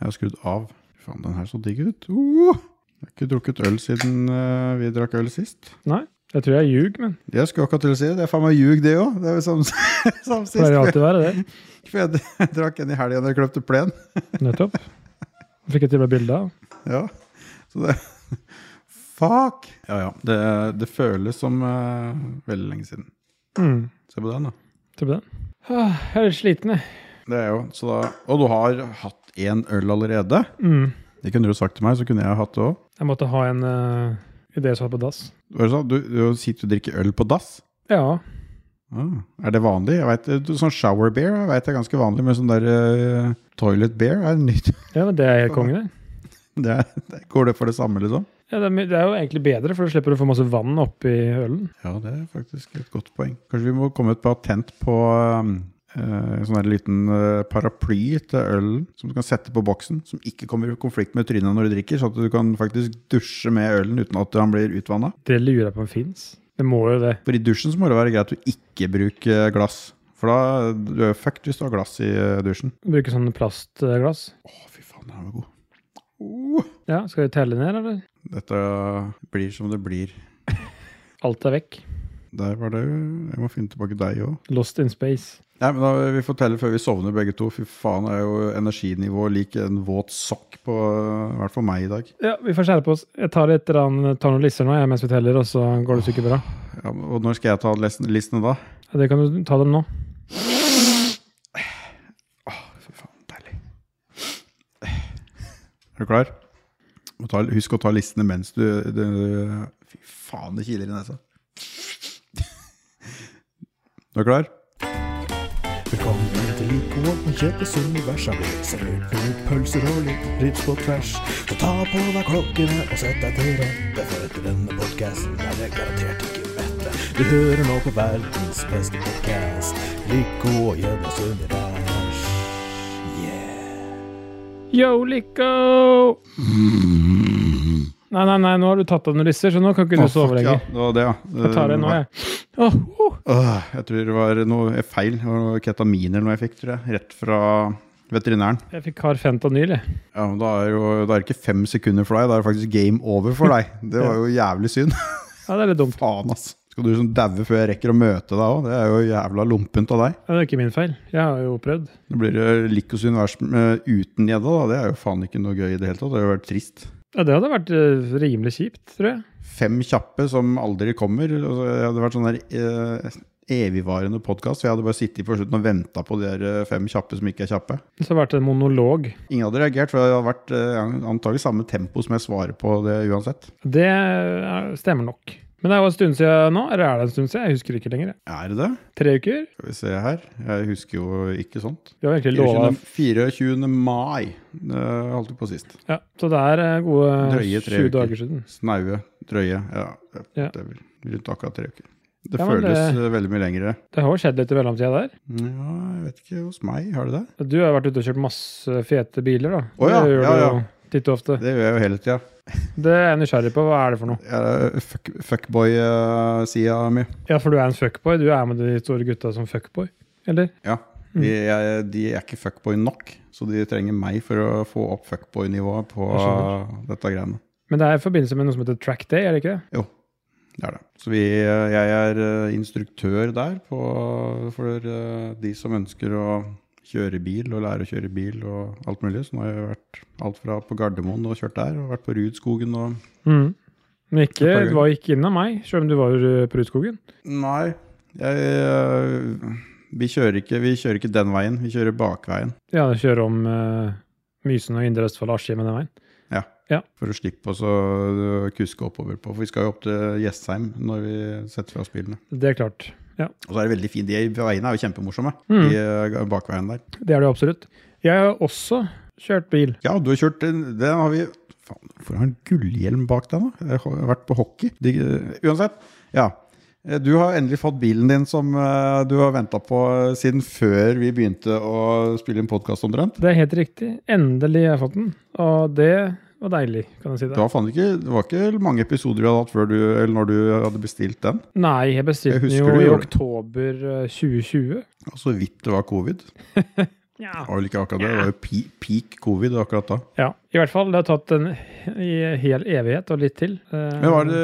Jeg har skrudd av. Faen, den her så digg ut. Uh! Jeg har ikke drukket øl siden uh, vi drakk øl sist. Nei, jeg tror jeg ljug, men Jeg skulle akkurat til å si det. Det er faen meg ljug, det òg. Det er jo samme som sist. pleier alltid være det. for jeg, jeg drakk en i helga da jeg kløpte plen. Nettopp. Fikk jeg til å med bilde av. Ja, så det Fuck! Ja, ja. Det, det føles som uh, veldig lenge siden. Mm. Se på den, da. Se på den. Ah, Jeg er litt sliten, jeg. Det er jo, så da og du har hatt én øl allerede? Mm. Det kunne du sagt til meg, så kunne jeg hatt det òg. Jeg måtte ha en uh, idé som var på dass. Hva sa sånn? Du, du sitter og drikker øl på dass? Ja. Ah, er det vanlig? Jeg vet, sånn shower beer jeg vet det er ganske vanlig, men sånn der uh, toilet beer er nytt. ja, men det er helt konge, det. Det er, det, går det for det samme, liksom? Ja, det, er, det er jo egentlig bedre, for du slipper å få masse vann oppi ølen. Ja, det er faktisk et godt poeng. Kanskje vi må komme et patent på um, en sånn liten eh, paraply til ølen som du kan sette på boksen, som ikke kommer i konflikt med trynet når du drikker, så at du kan faktisk dusje med ølen uten at han blir utvanna. Det lurer jeg på om fins. Det må jo det. For i dusjen så må det være greit å ikke bruke glass. For da du er fucked hvis du har glass i eh, dusjen. Bruke sånn plastglass. Å, fy faen, den var god. Oh, Ja, skal vi telle ned, eller? dette blir som det blir. Alt er vekk. Der var det Jeg må finne tilbake deg òg. Lost in space. Nei, men da Vi får telle før vi sovner begge to. Fy faen, er jo energinivået lik en våt sokk på i hvert fall meg i dag. Ja, vi får skjerpe oss. Jeg tar, rann- tar noen lister nå jeg, mens vi teller, og så går det sikkert bra. Ja, og når skal jeg ta listene da? Ja, det kan du ta dem nå. Fy faen, deilig. Er du klar? Husk å ta listene mens du, du Fy faen, det kiler i nesa. Du er klar? Velkommen til Lico og Kjeppes univers har blitt servert med pølser og litt rips på tvers. Så ta på deg klokkene og sett deg til rette, for etter denne podcasten er det garantert ikke mette. Du hører nå på verdens beste podcast, Lico og Kjeppes univers. Yeah. Yo, Lico! Nei, nei, nei, nå har du tatt av noen risser, så nå kan ikke du oh, sove fuck, ja, det var det, ja. Jeg tar det nå, jeg. Åh, Åh, jeg tror det var noe feil. Ketamin eller noe jeg fikk, tror jeg. Rett fra veterinæren. Jeg fikk Carfentanyl, jeg. Ja, men Da er, jo, da er det ikke fem sekunder for deg, da er det faktisk game over for deg. Det var jo jævlig synd. Ja, det er litt dumt. Faen, ass. Skal du sånn daue før jeg rekker å møte deg òg? Det er jo jævla lompent av deg. Ja, det er ikke min feil. Jeg har jo prøvd. Det blir jo Likos univers med- uten gjedda, da. Det er jo faen ikke noe gøy i det hele tatt. Det har jo vært trist. Ja, det hadde vært eh, rimelig kjipt, tror jeg. Fem kjappe som aldri kommer. Altså, Det hadde vært sånn der eh, evigvarende podkast. Jeg hadde bare sittet på slutten og venta på de der eh, fem kjappe som ikke er kjappe. Så hadde det vært en monolog. Ingen hadde reagert, for det hadde vært eh, antagelig samme tempo som jeg svarer på det uansett. Det eh, stemmer nok. Men det er jo en stund siden nå. Eller er det en stund siden? Jeg husker ikke lenger. Er det det? Tre uker? Skal vi se her. Jeg husker jo ikke sånt. Vi har egentlig lova 24. 24. mai. Det holdt vi på sist. ja, Så det er eh, gode Drøye tre 20 uker. dager siden. Snaue, drøye. Ja, det, Ja. det er vel rundt akkurat tre uker. Det Ja, føles det- eh, veldig mye lengre. Det har jo skjedd litt i mellomtida der. Ja, jeg vet ikke hos meg. Har det det? Du har vært ute og kjørt masse fete biler, da. Å ja, det ja, du ja. Titt og ofte. Det gjør jeg jo hele tida. Det er jeg nysgjerrig på. Hva er det for noe? Fuck, Fuckboy-sida mi. Ja, for du er en fuckboy. Du er med de store gutta som fuckboy, eller? Ja. Mm. De, jeg, de er ikke fuckboy nok, så de trenger meg for å få opp fuckboy-nivået på dette greiene. Men det er i forbindelse med noe som heter track day, er det ikke det? Jo, Det er det. Så vi, jeg er eh, instruktør der på, for eh, de som ønsker å kjøre bil og lære å kjøre bil og alt mulig. Så nå har jeg vært alt fra på Gardermoen og kjørt der, og vært på Rudskogen og Mm. Men ikke, du var ikke innom meg, selv om du var eh, på Rudskogen. Nei, jeg, eh, vi, kjører ikke, vi kjører ikke den veien, vi kjører bakveien. Ja, kjører om uh, Mysen og Indre Østfold og Askim den veien. Ja, For å slippe oss å kuske oppover på. For vi skal jo opp til Jessheim når vi setter fra oss bilene. Det er klart. Ja, Og så er det veldig fint. De veiene er jo kjempemorsomme. Mm. De bakveiene bakveien der. det er det absolutt. Jeg har også kjørt bil. Ja, du har kjørt den. Den har vi Faen, hvorfor har han gullhjelm bak deg nå? Jeg har vært på hockey. De, uansett. Ja. Eh, Du har endelig fått bilen din som eh, du har venta på eh, siden før vi begynte å spille en podkast omtrent. Det er helt riktig. Endelig har jeg fått den. Og det var deilig, kan jeg si Det det. var, ikke, det var ikke mange episoder du hadde hatt før du, eller når du hadde bestilt den. Nei, jeg bestilte Jeg den jo i oktober eh, 2020. Og så vidt det var covid. Ja. Det var vel ikke akkurat det. Det var jo peak covid akkurat da. ja. I hvert fall. Det har tatt en hel evighet og litt til. Eh, Men var det,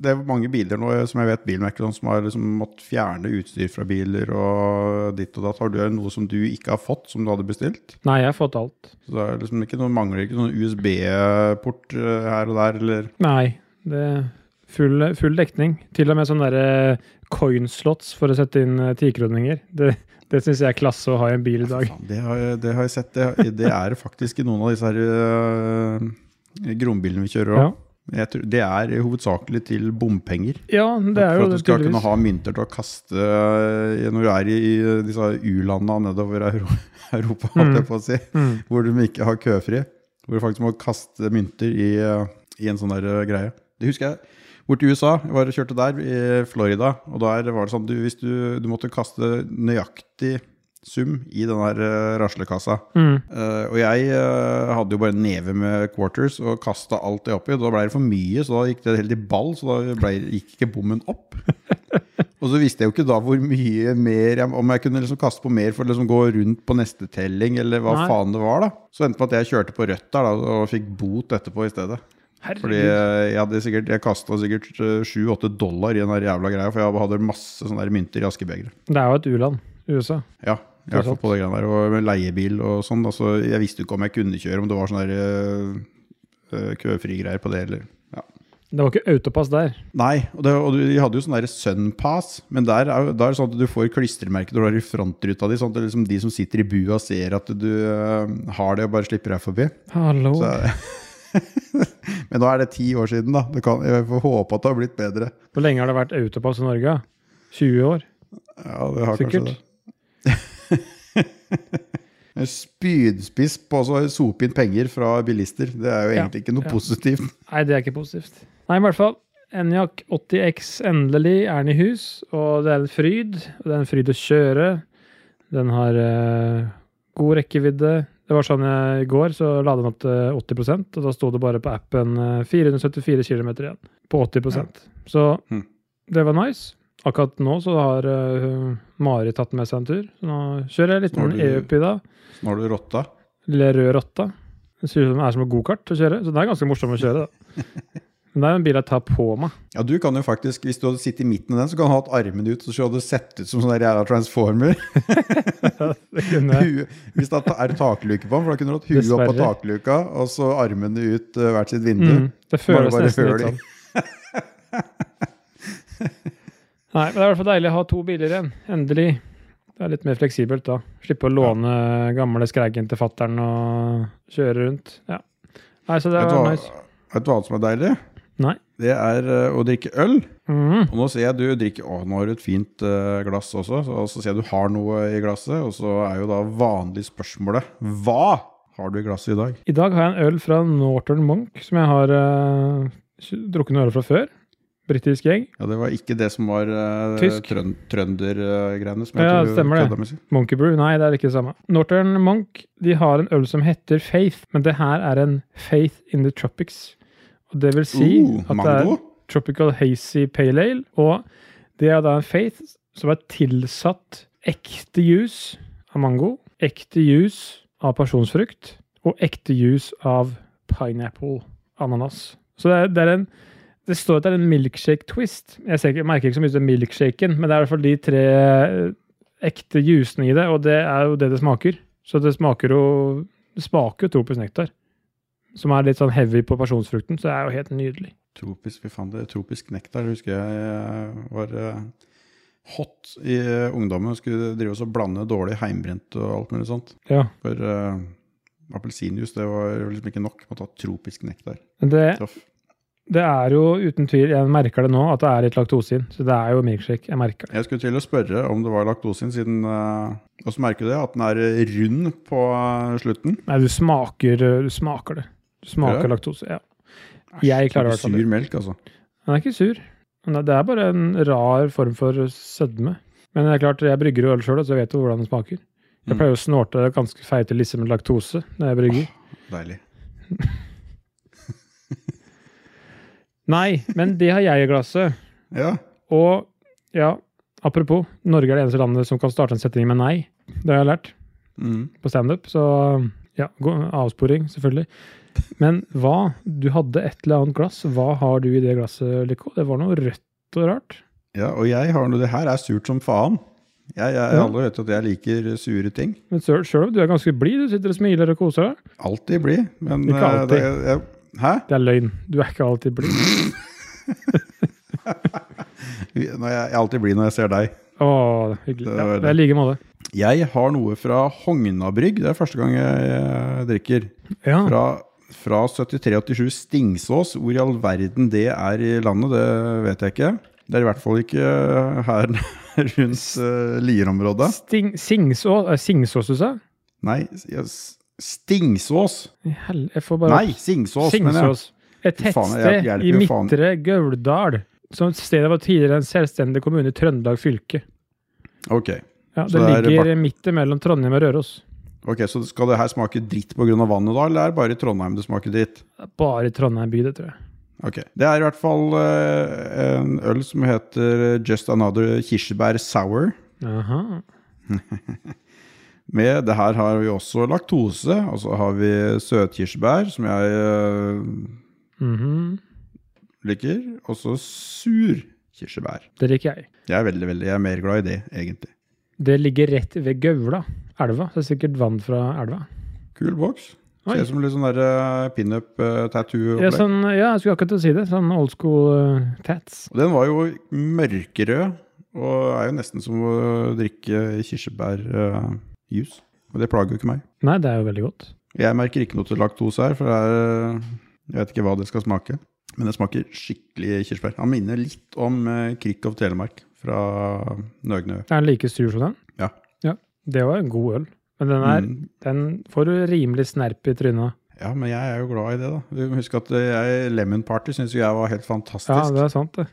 det er mange biler nå som jeg vet bilmerker som har liksom måttet fjerne utstyr fra biler og ditt og datt. Har du noe som du ikke har fått, som du hadde bestilt? Nei, jeg har fått alt. Så det er liksom ikke noe, mangler ikke noen USB-port eh, her og der, eller Nei, det full, full dekning. Til og med sånne eh, coinslots for å sette inn tikroninger. Det, det syns jeg er klasse å ha i en bil i dag. Ja, det, har det har jeg sett. Det, det er faktisk i noen av disse her uh, grombilene vi kjører Ja. Det er hovedsakelig til bompenger. Ja, det er jo For at du skal kunne ha mynter til å kaste øh, når du er i disse u-landa nedover Europa, mm. si, Mm. hvor de ikke har køfri. Hvor du faktisk må kaste mynter i, øh, i en sånn der greie. Det husker jeg. Borti USA, jeg var og kjørte der, i Florida, og der var det sånn du, hvis du, du måtte kaste nøyaktig sum i den der øh, raslekassa. Mm. Uh, og jeg uh, hadde jo bare en neve med quarters og kasta alt det oppi. Da ble det for mye, så da gikk det helt i ball, så da ble, gikk ikke bommen opp. og så visste jeg jo ikke da hvor mye mer jeg, Om jeg kunne liksom kaste på mer for å liksom gå rundt på neste telling, eller hva Nei. faen det var. da Så endte det med at jeg kjørte på rødt der da, og fikk bot etterpå i stedet. Fordi Herregud. Fordi jeg hadde sikkert Jeg kasta sikkert sju-åtte dollar i den jævla greia, for jeg hadde masse sånne der mynter i askebegeret. Det er jo et u-land, USA. Ja, i hvert fall på det greiene der. Og med leiebil og sånn. Altså, jeg visste jo ikke om jeg kunne kjøre, om det var sånne der, uh, køfrie greier på det, eller ja. Det var ikke autopass der. Nei, og, det, og de hadde jo sånn der Sunpass, men der er, der er det sånn at du får klistremerke når du har i frontruta di, sånn at liksom de som sitter i bua ser at du uh, har det og bare slipper deg forbi. Hallo. Så, men nå er det ti år siden, da. Det kan, jeg får håpe at det har blitt bedre. Hvor lenge har det vært autopass i Norge? 20 år? Ja, det har Sikkert. kanskje det. Spydspiss på å sope inn penger fra bilister. Det er jo Ja, egentlig ikke noe ja. positivt. Nei, det er ikke positivt. Nei, i hvert fall. Enyaq 80X endelig er den i hus, og det er en fryd. Det er en fryd å kjøre. Den har uh, god rekkevidde. Det var sånn jeg, I går så la den opp til 80% og da sto det bare på appen eh, 474 km igjen. På 80% Så mm. det var nice. Akkurat nå så har uh, Mari tatt med seg en tur. Så nå kjører jeg litt med EUP i dag. Nå har du rotta. Lille rød rotta. Det ser ut som det er som en gokart å kjøre, så den er ganske morsom å kjøre. da. Men det er jo en bil jeg tar på meg. Ja, du kan jo faktisk, Hvis du hadde sittet i midten av den, så kan du ha hatt armen ut, så hadde det sett ut som sånn jævla transformer. Det kunne jeg. Hvis det er takluke på den, for da kunne du hatt huet opp på takluka, og så armene ut uh, hvert sitt vindu. Mm, det føles bare nesten høl litt sånn. Nei, men det er i hvert fall deilig å ha to biler igjen. Endelig. Det er litt mer fleksibelt da. Slippe å låne gamle Skreggen til fattern og kjøre rundt. Ja. Nei, så det du var nice. vet du hva som er deilig? Nei. Det er eh, å drikke øl. Mm. Og nå ser jeg du drikker Å, nå har du et fint eh, glass også. Så, og så ser jeg du har noe i glasset. Og så er jo da vanlig spørsmålet Hva har du i glasset i dag? I dag har jeg en øl fra Northern Monk, som jeg har uh, drukket noe øl fra før. Britisk gjeng. Ja, Det var ikke det som var uh, trøn trøndergreiene. som jeg Ja, stemmer det. Monkey Brew. Nei, det er ikke det samme. Northern Monk de har en øl som heter Faith, men det her er en Faith in the Tropics. Og det vil si Uh, at det er? Tropical Hazy Pale Ale, og det er da en Faith som er tilsatt ekte juice av mango, ekte juice av pasjonsfrukt og ekte juice av pineapple, ananas. Så det er, det er en det står at det er en milkshake twist. Jeg, ser jeg merker ikke så mye til milkshaken, men det er i hvert fall de tre eh, ekte jusene i det, og det er jo det det smaker. Så det smaker jo det smaker jo tropisk nektar. Som er litt sånn heavy på pasjonsfrukten, så det er jo helt nydelig. Tropisk, fy faen, det er tropisk nektar. Husker jeg var eh, hot i eh, ungdommen. Skulle drive oss og blande dårlig heimbrent og alt mulig sånt. Ja. For uh, appelsinjuice det var liksom ikke nok. Måtte ha tropisk nektar. Det, det er jo uten tvil, jeg merker det nå, at det er litt laktose inn. Så det er jo milkshake. Jeg merker det. Jeg skulle til å spørre om det var laktosin, siden uh, Og så merker du det, at den er rund på slutten. Nei, du smaker, du smaker det. Smaker Ja. laktose, ja. Jeg klarer i hvert fall det. Sur melk, altså. Den er ikke sur. Det er bare en rar form for sødme. Men det er klart, jeg brygger jo øl sjøl, så jeg vet jo hvordan den smaker. Jeg Mm. pleier å snorte ganske feite lisser med laktose når jeg brygger. Deilig. Nei, men det har jeg i glasset. Ja. Og ja, apropos, Norge er det eneste landet som kan starte en setning med nei. Det har jeg lært. Mm. på standup. Så ja, avsporing, selvfølgelig. Men hva Du hadde et eller annet glass. Hva har du i det glasset, Lyko? Det var noe rødt og rart. Ja, og jeg har noe Det her er surt som faen. Jeg, jeg, Ja. Alle vet at jeg liker sure ting. Men sjøl om du er ganske blid, du sitter og smiler og koser deg. Alltid blid. Men Ikke eh, alltid. Det, jeg, hæ? Det er løgn. Du er ikke alltid blid. Når jeg, er alltid blid når jeg ser deg. Å, hyggelig. Det Ja, det er i like måte. Jeg har noe fra Hognabrygg. Det er første gang jeg, jeg drikker. Ja. Fra, fra 7387 Stingsås. Hvor i all verden det er i landet, det vet jeg ikke. Det er i hvert fall ikke her rundt uh, Lier-området. Sting, Singsås, eh, Singsås, du sa? Nei, yes. Stingsås. Hel- bare Nei, Singsås. Singsås. Et tettsted i. Midtre Gauldal. Som stedet var tidligere en selvstendig kommune i Trøndelag fylke. Ok. Ja, det, det er ligger bak- midt mellom Trondheim og Røros. Ok, Så skal det her smake dritt pga. vannet, da? Eller er det bare i Trondheim det smaker dritt? Bare i Trondheim by, det tror jeg. Ok. Det er i hvert fall uh, en øl som heter Just Another Kirsebær Sour. Aha. Med det her har vi også laktose, og så har vi søtkirsebær, som jeg uh, mm -hmm. liker, og så sur kirsebær. Det liker jeg. Jeg er veldig, veldig, jeg er mer glad i det, egentlig. Det ligger rett ved Gaula, elva. Så det er sikkert vann fra elva. Kul boks. Ser ut som litt sånn der uh, pinup-tattoo. Ja, sånn, ja, jeg skulle akkurat til å si det. Sånn old school uh, tats. Den var jo mørkerød, og er jo nesten som å drikke kirsebærjus. og det plager jo ikke meg. Nei, det er jo veldig godt. Jeg merker ikke noe til laktose her, for er, jeg vet ikke hva det skal smake. Men det smaker skikkelig kirsebær. Han minner litt om Krik of Telemark fra Nøgnø. Er den like sur som den? Det var en god øl. Men den, er, Mm. den får du rimelig snerp i trynet. Ja, men jeg er jo glad i det, da. Du må huske at eh, jeg, Lemon Party syns jeg var helt fantastisk. Ja, det er sant, det.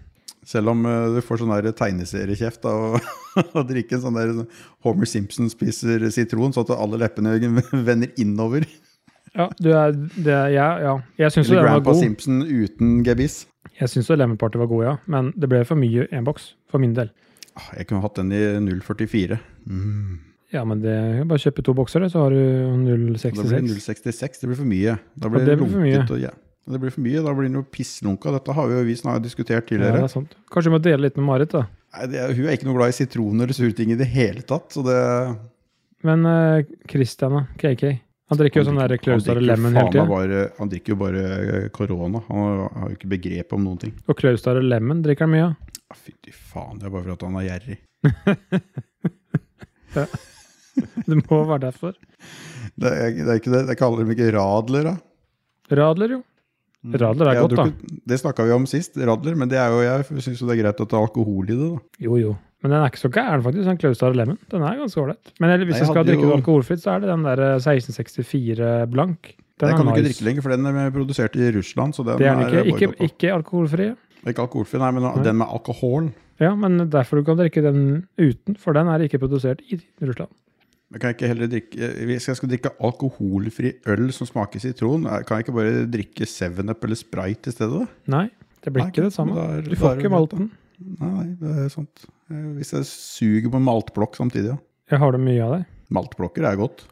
Selv om uh, du får sånn tegneseriekjeft av å, drikke en sånn der sånn Homer Simpson spiser sitron, så at alle leppene vender innover. Ja, du er, det ja, ja. Jeg syns jo den var Grandpa. Simpson uten gebiss. Jeg syns jo Lemon Party var god, ja. Men det ble for mye enboks, en boks. For min del. Ah, Jeg kunne hatt den i 0,44. Mm. Ja, men det bare kjøpe to bokser, så har du Da blir det 0,66. 0,66. Det blir for mye. Da blir det blir for mye. Og, ja. Det blir for mye, Da blir det noe pisslunka. Dette har vi jo vi snart diskutert Ja, det er sant. Kanskje vi må dele litt med Marit, da. Nei, det, hun er ikke noe glad i sitroner eller sure ting i det hele tatt. Så det Men uh, Christian, da? KK? Han drikker jo sånn der drikker Lemon hele tida. han drikker jo bare eh, korona. Han har jo ikke begrep om noen ting. Og Clausar Lemon drikker han mye av. Ja, Fytti faen, det er bare for at han er gjerrig. Det må være derfor. Det er, det er ikke det. Jeg kaller dem ikke radler, da. Radler, jo. Radler er Jeg godt, da. Det snakka vi om sist, radler. Men det er jo, jeg syns det er greit å er alkohol i det, da. Jo, jo. Men den er ikke så gæren, faktisk. Den Klaustar Lemon. Den er ganske ålreit. Men hvis Nei, jeg jeg skal drikke jo- alkoholfritt, så er det den der eh, 1664 blank. Den er kan du ikke drikke lenger, for den er produsert i Russland. Så den Det er den ikke. Er Ikke, ikke alkoholfri. ikke alkoholfri, nei, men den med alkohol. Ja, men derfor du kan drikke den uten, for den er ikke produsert i Russland. Men kan jeg ikke heller drikke Hvis jeg skal drikke alkoholfri øl som smaker sitron, kan jeg ikke bare drikke 7up eller Sprite i stedet? da? Nei, det blir Nei, ikke det samme. da er- Du får er ikke malten. Nei, det er sant. Eh, Hvis jeg suger på en maltblokk samtidig, ja. Jeg har det mye av det. Maltblokker er godt.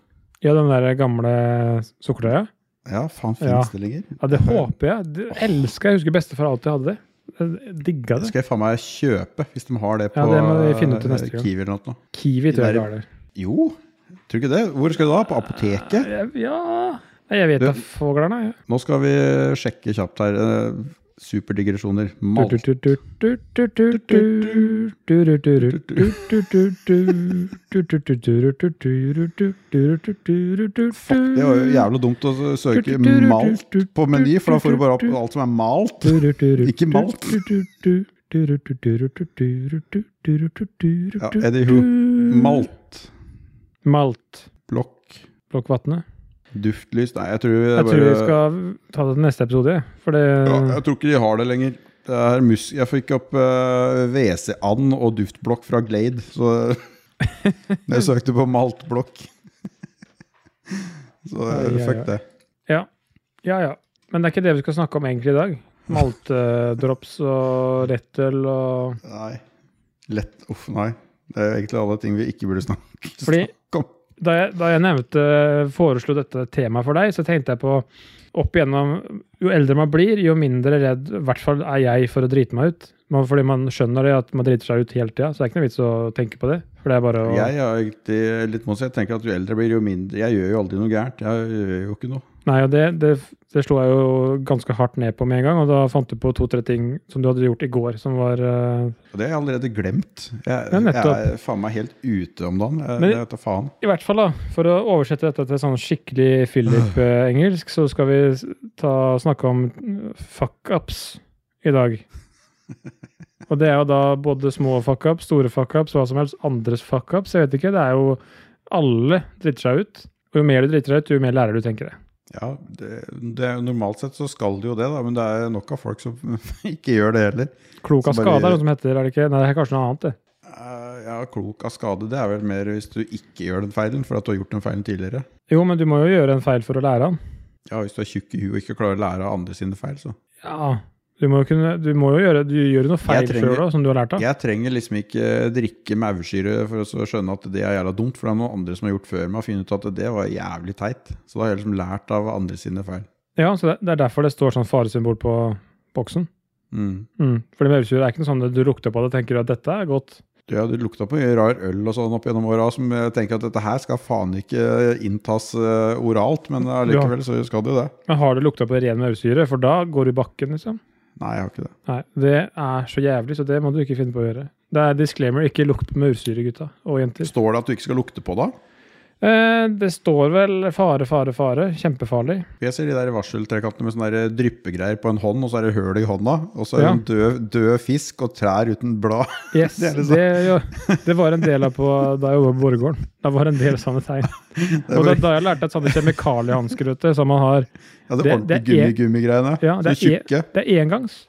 Ja, den der gamle sukkertøya. Ja, faen, Ja. det lenger? Ja, det håper jeg. Det elsker jeg. husker bestefar alltid hadde det. Jeg digga Det det. skal jeg faen meg kjøpe, hvis de har det på Ja, det eh. Kiwi eller noe. Kiwi tror jeg det er har det. Jo, tror du ikke det? Hvor skal du da? På apoteket? Ja Jeg vet da fogler'n, Ja. Nå skal vi sjekke kjapt her. eh, Superdigresjoner. Malt. Fuck, det var jo jævlig dumt å søke malt på meny, for da får du bare opp alt som er malt. Ikke malt. Ja, Anywho. Malt. Malt. Blokk. Blokkvatnet. Duftlys. Nei, jeg tror det Jeg bare... tror vi skal ta det til neste episode, for det ja, Jeg tror ikke de har det lenger. Det er mus jeg fikk opp uh, WC-and og duftblokk fra Glade, så jeg søkte på maltblokk. så ja, ja, fuck det. Ja. ja, ja. Men det er ikke det vi skal snakke om egentlig i dag. Maltedrops og rettøl og Nei. Lett Uff, nei. Det er egentlig alle ting vi ikke burde snakke, Fordi- snakke om. da jeg, da jeg nevnte, foreslo dette temaet for deg, så tenkte jeg på opp igjennom Jo eldre man blir, jo mindre redd i hvert fall er jeg for å drite meg ut. Fordi man skjønner det at man driter seg ut hele tida, så det er ikke noe vits å tenke på det. For det er bare å Jeg er egentlig litt motsatt. Jeg tenker at jo eldre jeg blir, jo mindre Jeg gjør jo aldri noe gærent. Jeg gjør jo ikke noe. Nei, og det, det, det slo jeg jo ganske hardt ned på med en gang, og da fant du på to-tre ting som du hadde gjort i går, som var uh, det har jeg allerede glemt. Jeg, Ja, jeg er faen meg helt ute om dagen. Jeg, Men- det faen. I hvert fall, da, for å oversette dette til sånn skikkelig Philip-engelsk, så skal vi ta, snakke om fuck-ups i dag. Og det er jo da både små fuck-ups, store fuck-ups, hva som helst. Andres fuck-ups. Jeg vet ikke. Det er jo Alle driter seg ut. Og jo mer du driter deg ut, jo mer lærer du, tenker jeg. Ja, det, det, Normalt sett så skal det jo det, da, men det er nok av folk som ikke gjør det heller. Klok av skade, er det som heter, er det ikke? Nei, det er kanskje noe annet, det. Eh, ja, klok av skade, det er vel mer hvis du ikke gjør den feilen, for at du har gjort den feilen tidligere. Jo, men du må jo gjøre en feil for å lære han. Ja, Hvis du er tjukk i huet og ikke klarer å lære av andre sine feil, så Ja, du må kunne Du må jo gjøre Du gjør noe feil trenger- før, da, som du har lært av. Jeg trenger liksom ikke drikke maursyre for å skjønne at det er jævla dumt, for det er noen andre som har gjort før meg og funnet ut at det var jævlig teit. Så da har jeg liksom lært av andre sine feil. Ja, så det, er derfor det står sånn faresymbol på boksen. Mm. Mm. Fordi maursyre er ikke noe sånn at du lukter på det og tenker at dette er godt. Ja, det lukta på mye rar øl og sånn opp gjennom åra som jeg tenker at dette her skal faen ikke inntas eh, oralt, men allikevel så skal det jo det. Men har du lukta på ren maursyre, for da går du i bakken, liksom? Nei, jeg har ikke det. Nei, det er så jævlig, så det må du ikke finne på å gjøre. Det er disclaimer, ikke lukt med ursyre, gutta og jenter. Står det at du ikke skal lukte på det? Eh, det står vel fare, fare, fare. Kjempefarlig. Jeg ser de der varseltrekantene med sånne der dryppegreier på en hånd, og så er det høl i hånda, og så er det Ja. en død, død fisk og trær uten blad. Yes, Det det, er det ja, det var en del av på da jeg jobba på Borregaarden. Da var en del sånne tegn. Og da, da jeg lærte at sånne kjemikaliehansker som man har Ja, det Det- ordentlige er- gummigummigreiene. Ja, det er- tjukke. Det er engangs.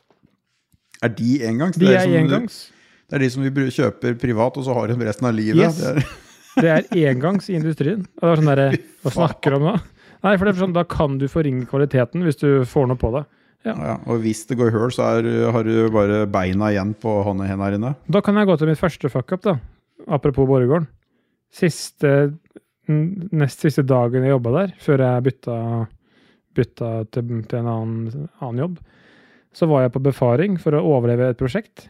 Er de engangs? De Det er som engangs. Det er de som vi kjøper privat, og så har de resten av livet. Yes. Det er, engangs i industrien. Og det er sånn der, Hva snakker du om da? Nei, for det er sånn, Da kan du forringe kvaliteten hvis du får noe på det. ja. Ja, og hvis det går høl, så er, har du bare beina igjen på hånda her inne. Da kan jeg gå til mitt første fuckup, da. Apropos Borregaarden. Siste Nest siste dagen jeg jobba der, før jeg bytta, bytta til, til en annen, annen jobb, så var jeg på befaring for å overleve et prosjekt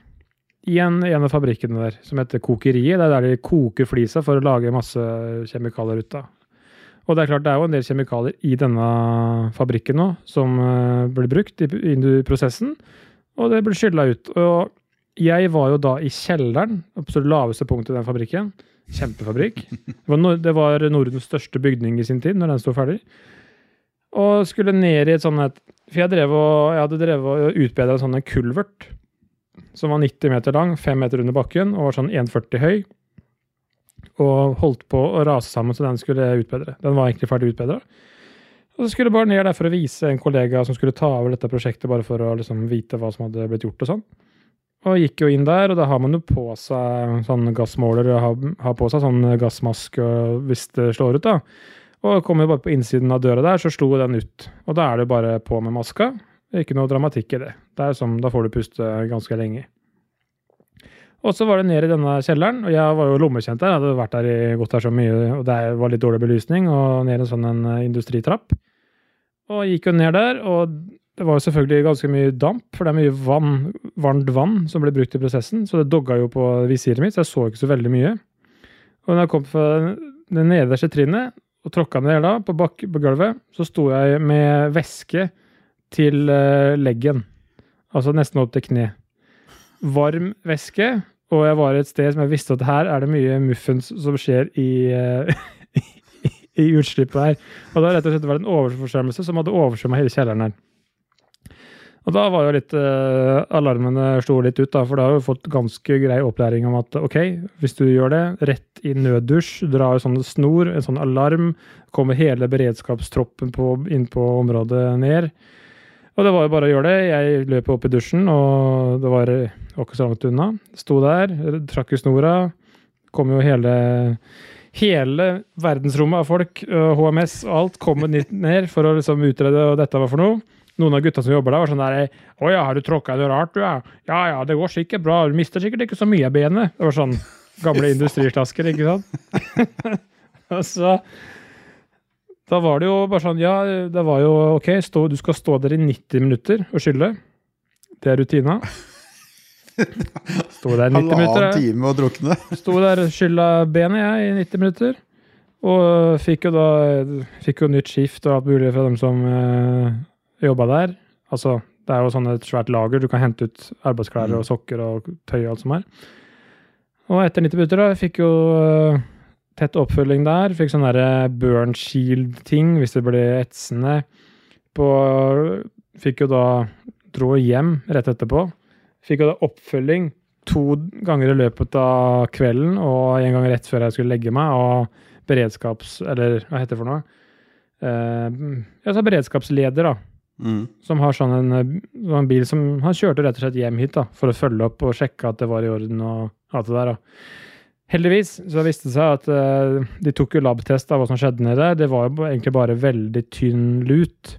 i en, en av fabrikkene der, som heter Kokeriet. Det er der de koker flisa for å lage masse kjemikalier ut av. Og det er klart, det er jo en del kjemikalier i denne fabrikken nå som eh, blir brukt i, i prosessen, og det blir skylla ut. Og jeg var jo da i kjelleren, absolutt laveste punktet i den fabrikken. Kjempefabrikk. Det var, det var Nordens største bygning i sin tid, når den sto ferdig. Og skulle ned i et sånt For jeg, drev og, jeg hadde drevet og utbedra en sånn kulvert som var 90 meter lang, 5 meter under bakken og var sånn 1,40 høy. Og holdt på å rase sammen så den skulle utbedre. Den var egentlig ferdig utbedra. Og så skulle jeg bare ned der for å vise en kollega som skulle ta over dette prosjektet, bare for å liksom vite hva som hadde blitt gjort og sånn. Og gikk jo inn der, og da har man jo på seg sånn gassmåler og har, har på seg sånn gassmaske hvis det slår ut, da. Og kom jo bare på innsiden av døra der, så slo den ut. Og da er det bare på med maska. Ikke noe dramatikk i det. det er som, da får du puste ganske lenge. Og så var det ned i denne kjelleren, og jeg var jo lommekjent der. Jeg hadde vært der i, gått der så mye, og det var litt dårlig belysning, og ned en sånn en eh, industritrapp. Og jeg gikk jo ned der, og det var jo selvfølgelig ganske mye damp, for det er mye vann, varmt vann som ble brukt i prosessen, så det dogga jo på visiret mitt, så jeg så ikke så veldig mye. Og når jeg kom fra det nederste trinnet og tråkka ned da, på, bak, på gulvet, så sto jeg med væske til eh, leggen. Altså nesten opp til kne. Varm væske, og jeg var et sted som jeg visste at her er det mye muffens som skjer i, eh, i utslippet her. Og da rett og slett var det en oversvømmelse som hadde oversvømma hele kjelleren her. Og da var jo litt uh, Alarmene slo litt ut, da, for da har vi fått ganske grei opplæring om at ok, hvis du gjør det, rett i nøddusj, dra en sånn snor, en sånn alarm, kommer hele beredskapstroppen på, inn på området ned. Og det var jo bare å gjøre det. Jeg løp opp i dusjen, og det var var ikke så langt unna. Sto der, trakk i snora. Kom jo hele Hele verdensrommet av folk, øh, HMS og alt, kom ned for å liksom utrede hva dette var for noe. Noen av gutta som jobber der, var sånn der 'Å ja, har du tråkka noe rart, du, ja?' 'Ja ja, det går sikkert bra. Du mister sikkert ikke så mye av benet.' Det var sånn gamle industrislasker, ikke sant? Og så Da var det jo bare sånn Ja, det var jo OK, stå, du skal stå der i 90 minutter og skylle. Det er rutina. Stå der i 90 Halvannen minutter. time å drukne. Sto der og skylla benet jeg i 90 minutter. Og fikk jo da fikk jo nytt skift og alt mulig fra dem som eh, jobba der. Altså, det er jo sånn et svært lager. Du kan hente ut arbeidsklær og sokker og tøy og alt som er. Og etter 90 minutter da, jeg fikk jo eh, tett oppfølging der. Fikk sånn derre burn shield-ting hvis det ble etsende. På, fikk jo da Dro hjem rett etterpå. Fikk jo da oppfølging to ganger i løpet av kvelden og en gang rett før jeg skulle legge meg. Og beredskaps... Eller hva heter det for noe? Uh, så beredskapsleder, da. Mm. Som har sånn en, eh, sånn bil som Han kjørte rett og slett hjem hit da, for å følge opp og sjekke at det var i orden og alt det der. da. Heldigvis så viste det seg at uh, de tok jo labtest av hva som skjedde nede. Det var jo egentlig bare veldig tynn lut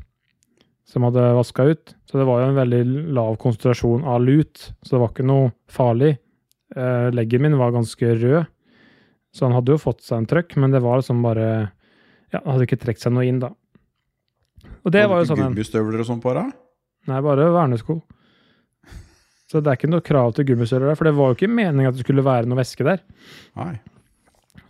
som hadde vaska ut. Så det var jo en veldig lav konsentrasjon av lut, så det var ikke noe farlig. Uh, leggen min var ganske rød, så han hadde jo fått seg en trøkk, men det var liksom bare Ja, han hadde ikke trukket seg noe inn, da. Og det Hadde var jo sånn en Gummistøvler og sånn på deg? Nei, bare vernesko. Så det er ikke noe krav til gummisøler der, for det var jo ikke meningen at det skulle være noe væske der. Nei.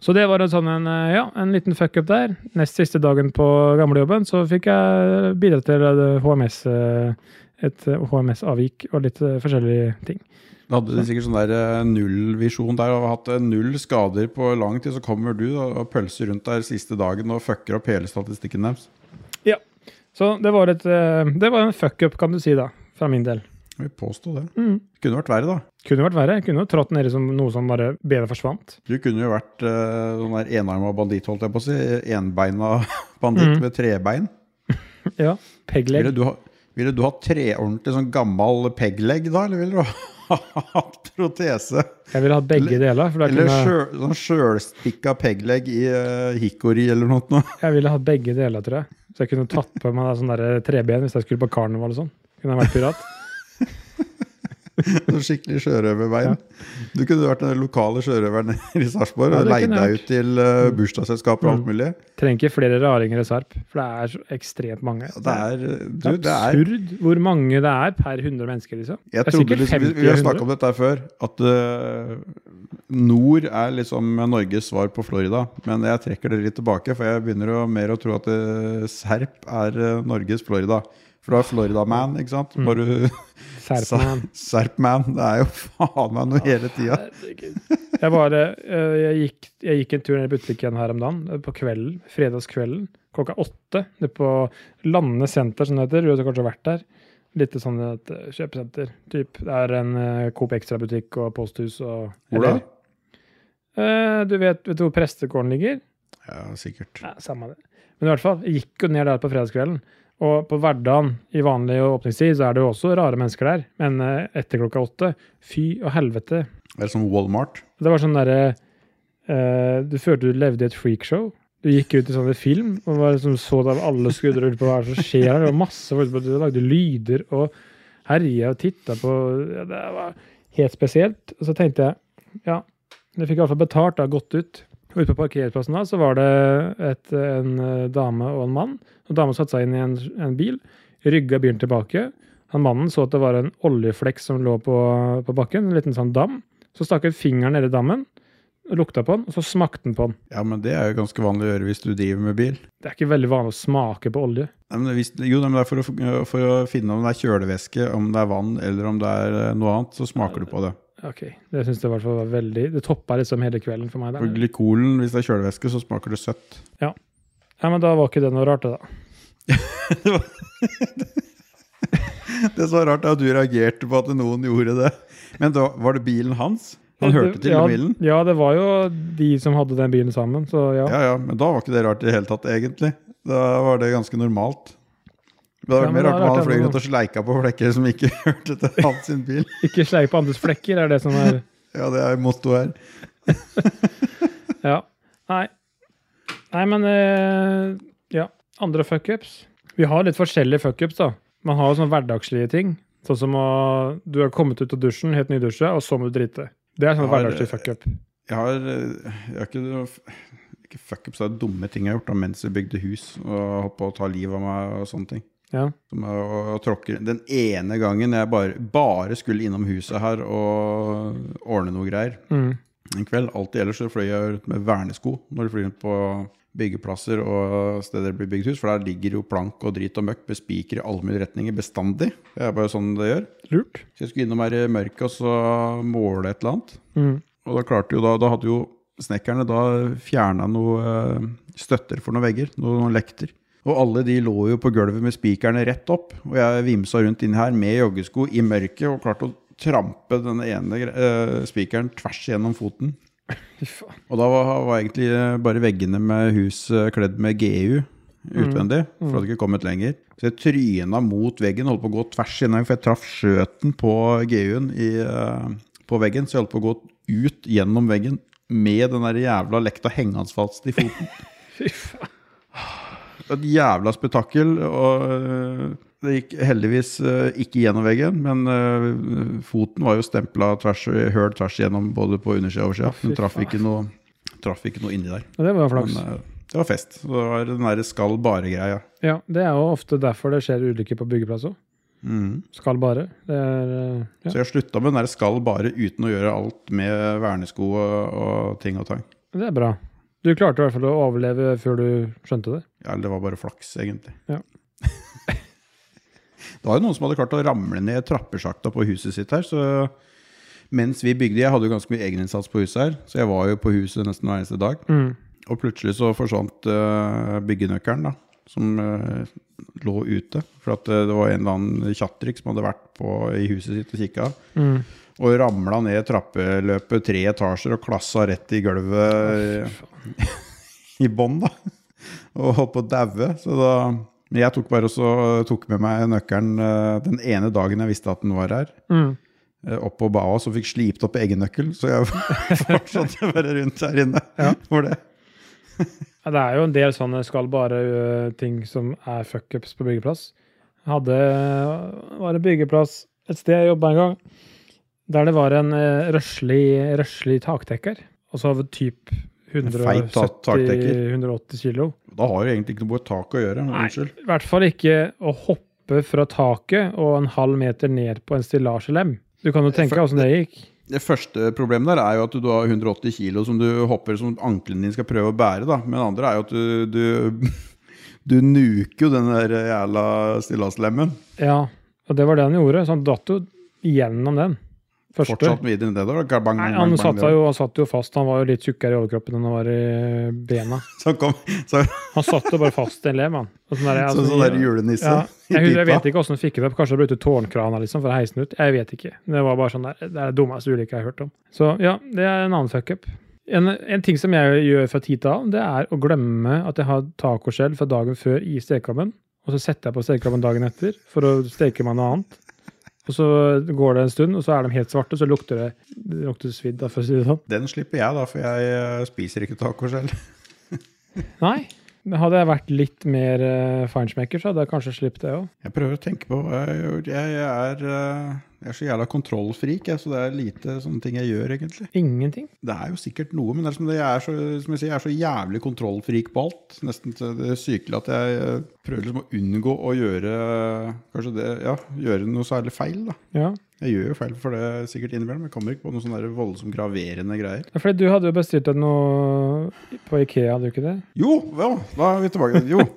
Så det var en sånn en, eh, ja, en liten fuck-up der. Nest siste dagen på gamlejobben så fikk jeg bidra til eh, HMS, eh, et eh, HMS-avvik og litt eh, forskjellige ting. Da hadde de sikkert sånn der eh, nullvisjon der og hatt eh, null skader på lang tid. Så kommer du og pølser rundt der siste dagen og fucker opp hele statistikken deres. Så det var, et, eh, det var en fuck-up, kan du si, da, fra min del. Vil påstå det. Mm. Kunne vært verre, da. Kunne vært verre. Kunne jo trådt nedi som noe som bare benet forsvant. Du kunne jo vært uh, sånn der enarma banditt, holdt jeg på å si. Enbeina banditt mm. med trebein. Ja. Pegleg. Ville du, ha, ville du ha treordentlig sånn gammel pegleg da, eller ville du ha hatt protese? Jeg ville hatt begge deler. For da Eller kunne, sånn sjølspikka peglegg i uh, hikori eller noe. noe. jeg ville hatt begge deler, tror jeg. Så jeg kunne tatt på meg sånn treben hvis jeg skulle på karneval og sånn. Kunne jeg vært pirat. Sånn skikkelig sjørøverbein. Du kunne vært den lokale sjørøveren i Sarpsborg Ja, og det leid deg ut til uh, bursdagsselskaper og alt Mm. mulig. Trenger ikke flere raringer i Sarp, for det er så ekstremt mange. Det er, du, Det det er er absurd hvor mange det er per 100 mennesker, liksom. Jeg Det er sikkert liksom, vi, 50 vi har snakka om dette før, at uh, nord er liksom Norges svar på Florida. Men jeg trekker det litt tilbake, for jeg begynner å, mer å tro at uh, Serp er uh, Norges Florida. For du har Florida-man, ikke sant? Mm. Bare Serpman. Serp-man. Det er jo faen meg noe hele tida. Jeg, bare, eh, jeg, gikk, jeg gikk en tur ned i butikken her om dagen, eh, på kvelden, fredagskvelden, klokka åtte. Det er på Landene senter, som det heter. Du har kanskje vært der. Litt sånn et eh, kjøpesenter. Typ. Det er en uh, Coop Extra-butikk og posthus og Hvor da? Uh, du vet, vet du hvor prestegården ligger? Ja, sikkert. Ja, samme det. Men i hvert fall, jeg gikk jo ned der på fredagskvelden. Og på hverdagen i vanlig åpningstid så er det jo også rare mennesker der. Men eh, etter klokka åtte, fy og helvete. Er det som Walmart? Det var sånn derre eh, Du følte du levde i et freakshow. Du gikk ut i sånn film og var liksom så det av alle skuddene ut på hva er som skjer her. Det var masse folk som lagde lyder og herja og titta på ja, Det var helt spesielt. Og så tenkte jeg ja, jeg fikk iallfall betalt, da, gått ut. Ute på parkeringsplassen da, så var det et, en eh, dame og en mann. Og Dama satte seg inn i en, en bil, rygga bilen tilbake. Han Mannen så at det var en oljeflekk som lå på, på bakken, en liten sånn dam. Så stakk han fingeren nedi dammen, lukta på den, og så smakte han på den. Ja, men det er jo ganske vanlig å gjøre hvis du driver med bil. Det er ikke veldig vanlig å smake på olje. Nei, men hvis, jo, men det er for å, for å finne om det er kjølevæske, om det er vann eller om det er eh, noe annet, så smaker du på det. Ok, Det syns jeg i hvert fall var veldig Det toppa liksom hele kvelden for meg. For der. glykolen, hvis det er kjølevæske, så smaker det søtt. Ja, men da var ikke det noe rart, det, da. Det som var rart, er at du reagerte på at noen gjorde det. Men da, var det bilen hans? Han hørte til ja, bilen? Ja, det var jo de som hadde den bilen sammen, så ja. Ja, ja, men da var ikke det rart i det hele tatt, egentlig. Da var det ganske normalt. Det hadde Ja, mer rart er om han fløy rundt og sleika på flekker som ikke hørte til hans sin bil. Ikke sleik på andres flekker, er det som er Ja, det er mottoet her. Ja. Nei. Nei, men uh, Ja. Andre fuckups. Vi har litt forskjellige fuckups, da. Man har jo sånne hverdagslige ting. Sånn som å Du har kommet ut av dusjen, helt nydusja, og så må du drite. Det er sånn Jeg hverdagslig fuckup. Jeg har, eh, jeg har ikke Hvilke fuckups er det dumme ting jeg har gjort da mens vi bygde hus og holdt på å ta livet av meg og sånne ting. Ja. Som er og, og tråkker. Den ene gangen jeg bare, bare skulle innom huset her og ordne noe greier Mm. en kveld. Alltid ellers så fløy jeg rundt med vernesko når du flyr rundt på byggeplasser og steder det blir bygd hus, for der ligger jo plank og drit og møkk med spiker i alle mulige retninger bestandig. Det er bare sånn det gjør. Lurt. Så jeg skulle innom her i mørket og så måle et eller annet. Mm. Og da klarte jo da, da hadde jo snekkerne da fjerna noe eh, støtter for noen vegger, noen lekter. Og alle de lå jo på gulvet med spikerne rett opp. Og jeg vimsa rundt inn her med joggesko i mørket og klarte å trampe den ene eh, spikeren tvers gjennom foten. Og da var, var egentlig eh, bare veggene med hus eh, kledd med GU utvendig, for det hadde ikke kommet lenger. Så jeg tryna mot veggen, holdt på å gå tvers gjennom, for jeg traff skjøten på GU-en eh, på veggen, så jeg holdt på å gå ut gjennom veggen med den der jævla lekta hengende fast i foten. Fy faen. Et jævla spetakkel, og øh, det gikk heldigvis øh, ikke gjennom veggen, men øh, foten var jo stempla tvers, høl tvers igjennom både på undersida og oversida. Den traff ikke, noe, traff ikke noe inni der. Ja, det var flaks. Men det var fest. Så det var den derre skal bare-greia. Ja, det er jo ofte derfor det skjer ulykker på byggeplass òg. Mm. Skal bare. Det er eh, ja. Så jeg slutta med den der skal bare uten å gjøre alt med vernesko og, og ting og tang. Det er bra. Du klarte i hvert fall å overleve før du skjønte det. Ja, det var bare flaks, egentlig. Ja. det var jo noen som hadde klart å ramle ned trappesjakta på huset sitt her, så mens vi bygde Jeg hadde jo ganske mye egeninnsats på huset her, så jeg var jo på huset nesten hver eneste dag. Mm. Og plutselig så forsvant uh, byggenøkkelen, da, som uh, lå ute. For at uh, det var en eller annen tjatrik som hadde vært på, i huset sitt og kikka. Mm. Og ramla ned trappeløpet tre etasjer og klassa rett i gulvet Fy i bånn, da. Og holdt på å daue. Så da Men jeg tok bare også, tok med meg nøkkelen eh, den ene dagen jeg visste at den var her. Mm. eh, Opp på badet, så fikk slipt opp eggennøkkel. Så jeg fortsatte bare rundt her inne Ja. for det. Ja, det er jo en del sånne skal bare-ting som er fuckups på byggeplass. Hadde var en byggeplass et sted jeg jobba en gang, der det var en uh, røslig, røslig takdekker. Og så typ feit tak- 170-180 kilo. Da har jo egentlig ikke noe med tak å gjøre. Nei, Unnskyld. i hvert fall ikke å hoppe fra taket og en halv meter ned på en stillasjelem. Du kan jo tenke deg åssen det gikk. Det første problemet der er jo at du har 180 kilo som du hopper som ankelen din skal prøve å bære. da. Men det andre er jo at du, du, du nuker jo den der jævla stillaslemmen. Ja, og det var det han gjorde. Så han datt jo gjennom den. Første. Fortsatt videre nedover. da. Bang, Nei, han bang, satt, jo, han satt jo fast. Han var jo litt tjukkere i overkroppen enn han var i bena. Så kom, så, Han satt jo bare fast i en lem, han. Sånn der, så, altså, sånn der julenisse ja, jeg, jeg vet ikke åssen han fikk det opp. Kanskje det ble ute tårnkrana liksom, for å heise den ut. Jeg vet ikke. Det var bare sånn der, det er det dummeste ulykka jeg har hørt om. Så ja, det er en annen fuckup. En, en ting som jeg gjør fra tid til annen, det er å glemme at jeg har tacoskjell fra dagen før i stekeovnen. Og så setter jeg på stekeovnen dagen etter for å steke meg noe annet. Og så går det en stund, og så er de helt svarte, så lukter det, det lukter svidd. for å si det sånn. Den slipper jeg, da, for jeg eh, spiser ikke taco selv. Nei. Hadde jeg vært litt mer uh, feinschmecker, så hadde jeg kanskje sluppet det òg. Jeg prøver å tenke på hva jeg, jeg, jeg, er, uh jeg er så jævla kontrollfrik, jeg, så det er lite sånne ting jeg gjør, egentlig. Ingenting. Det er jo sikkert noe, men det er som det, jeg, er så, som jeg sier, jeg er så jævlig kontrollfrik på alt. Nesten til det sykelige at jeg eh, prøver liksom å unngå å gjøre det, ja, gjøre noe særlig feil. da. Ja. Jeg gjør jo feil for det sikkert innimellom. Jeg kommer ikke på noen sånne voldsomt graverende greier. Ja, Fordi du hadde jo bestilt deg noe på Ikea, hadde du ikke det? Jo, ja, da er vi tilbake. Jo,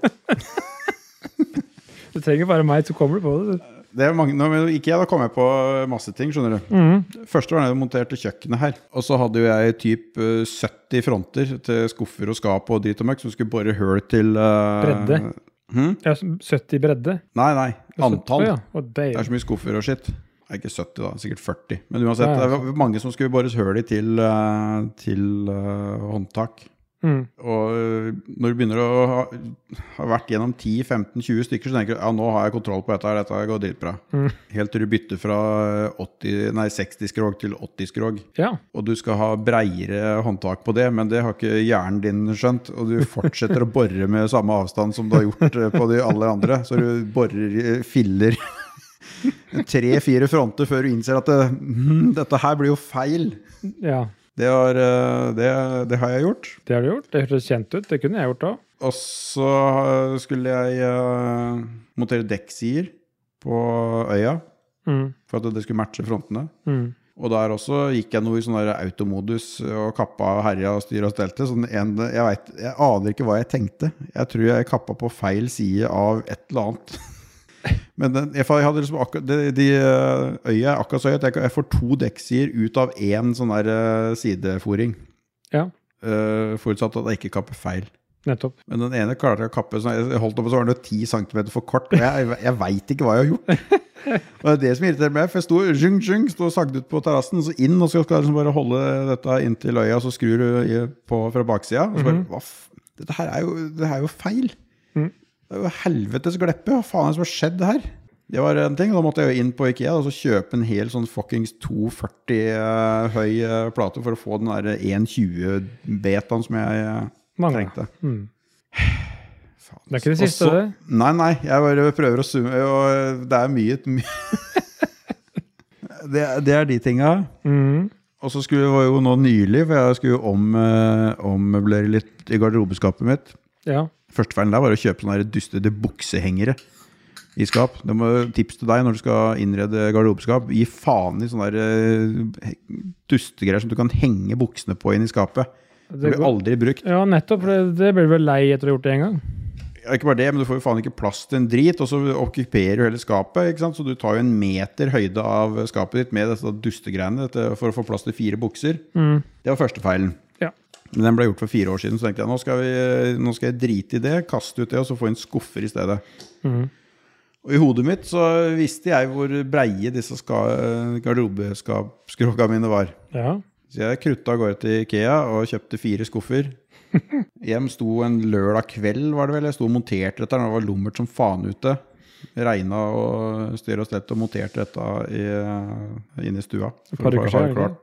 Du trenger bare meg, så kommer du på det. du. det er mange, nå, men ikke jeg, da kom jeg på masse ting, skjønner du. Mm. Første var da jeg monterte kjøkkenet her. Og så hadde jo jeg typ eh, 70 fronter til skuffer og skap og drit og møkk som skulle bore hull til uh, Bredde. Hmm? Ja, 70 bredde. Nei, nei. Antall. Ja. Det er så mye skuffer og skitt. Nei, ikke 70, da. Sikkert 40. Men uansett, Ja, ja. det var mange som skulle bores høl i til, eh, til uh, håndtak. Mm. Og øh, når du begynner å ha, ha vært gjennom 10-15-20 stykker, så tenker du ja, nå har jeg kontroll på dette, her, dette går dritbra. Mm. Helt til du bytter fra 80, nei, 60 skrog til 80 skrog. Ja. Og du skal ha breiere håndtak på det, men det har ikke hjernen din skjønt. Og du fortsetter å bore med samme avstand som du har gjort på de aller andre. Så du borer filler tre-fire fronter før du innser at det, mm, dette her blir jo feil. ja. Det har, eh, det, det har jeg gjort. Det har du gjort. Det hørtes kjent ut. Det kunne jeg gjort òg. Og så skulle jeg uh, montere dekksider på øya Mm. for at det skulle matche frontene. Mm. Og der også gikk jeg noe i sånn automodus og kappa og herja og styra og stelte. Sånn en, jeg, vet, jeg aner ikke hva jeg tenkte. Jeg tror jeg kappa på feil side av et eller annet. Men den, jeg hadde liksom akkurat, de, de eh, øya akkurat så høy at jeg, jeg får to dekksider ut av én sånn der sideforing sidefòring. Ja, Uh, forutsatt at jeg ikke kapper feil. nettopp. Men den ene klarte jeg å kappe sånn, Jeg holdt opp, og så var den 10 cm for kort. Og jeg, jeg, jeg veit ikke hva jeg har gjort. Og det er det som irriterer meg. For jeg sto, zhung, zhung, sto og sagde ut på terrassen, så inn, og så skal jeg liksom bare holde dette inntil øya, og så skrur du på fra baksida. Og så bare mm -hmm. Dette her er jo, det her er jo feil. Det er jo helvetes gleppe. Hva faen er det som har skjedd her? Det var en ting. Da måtte jeg jo inn på Ikea og så kjøpe en hel sånn fuckings 240 uh, høy uh, plate for å få den der 1,20-betaen som jeg uh, trengte. Mm. Faen. Det er ikke det Og siste, så- det. Nei, nei, jeg bare prøver å summe, og det er mye, mye. det, det er de tinga. Mm. Og så skulle var jo nå nylig, for jeg skulle jo om, eh, ommøblere litt i garderobeskapet mitt. Ja. Første feilen der var å kjøpe sånne dustete buksehengere i skap. Det må tips til deg når du skal innrede garderobeskap. Gi faen i sånne der, eh, dustegreier som du kan henge buksene på inn i skapet. Det blir aldri brukt. ja, nettopp. Det, det blir du vel lei etter å ha gjort det en gang. Ja, ikke bare det, men du får jo faen ikke plass til en drit, og så okkuperer du hele skapet. ikke sant? Så du tar jo en meter høyde av skapet ditt med disse dustegreiene for å få plass til fire bukser. Mm. Det var første feilen. Men Den ble gjort for fire år siden, så tenkte jeg nå skal, vi, nå skal jeg drite i det, kaste ut det, og så få inn skuffer i stedet. Mm. Og i hodet mitt så visste jeg hvor breie disse ska- mine var. Ja. Så jeg krutta av gårde til Ikea og kjøpte fire skuffer. Hjem sto en lørdag kveld, var det vel. Jeg sto og monterte dette. Det var lummert som faen ute. Regna og styr og stelt og monterte dette i, inne i stua. Et par uker siden.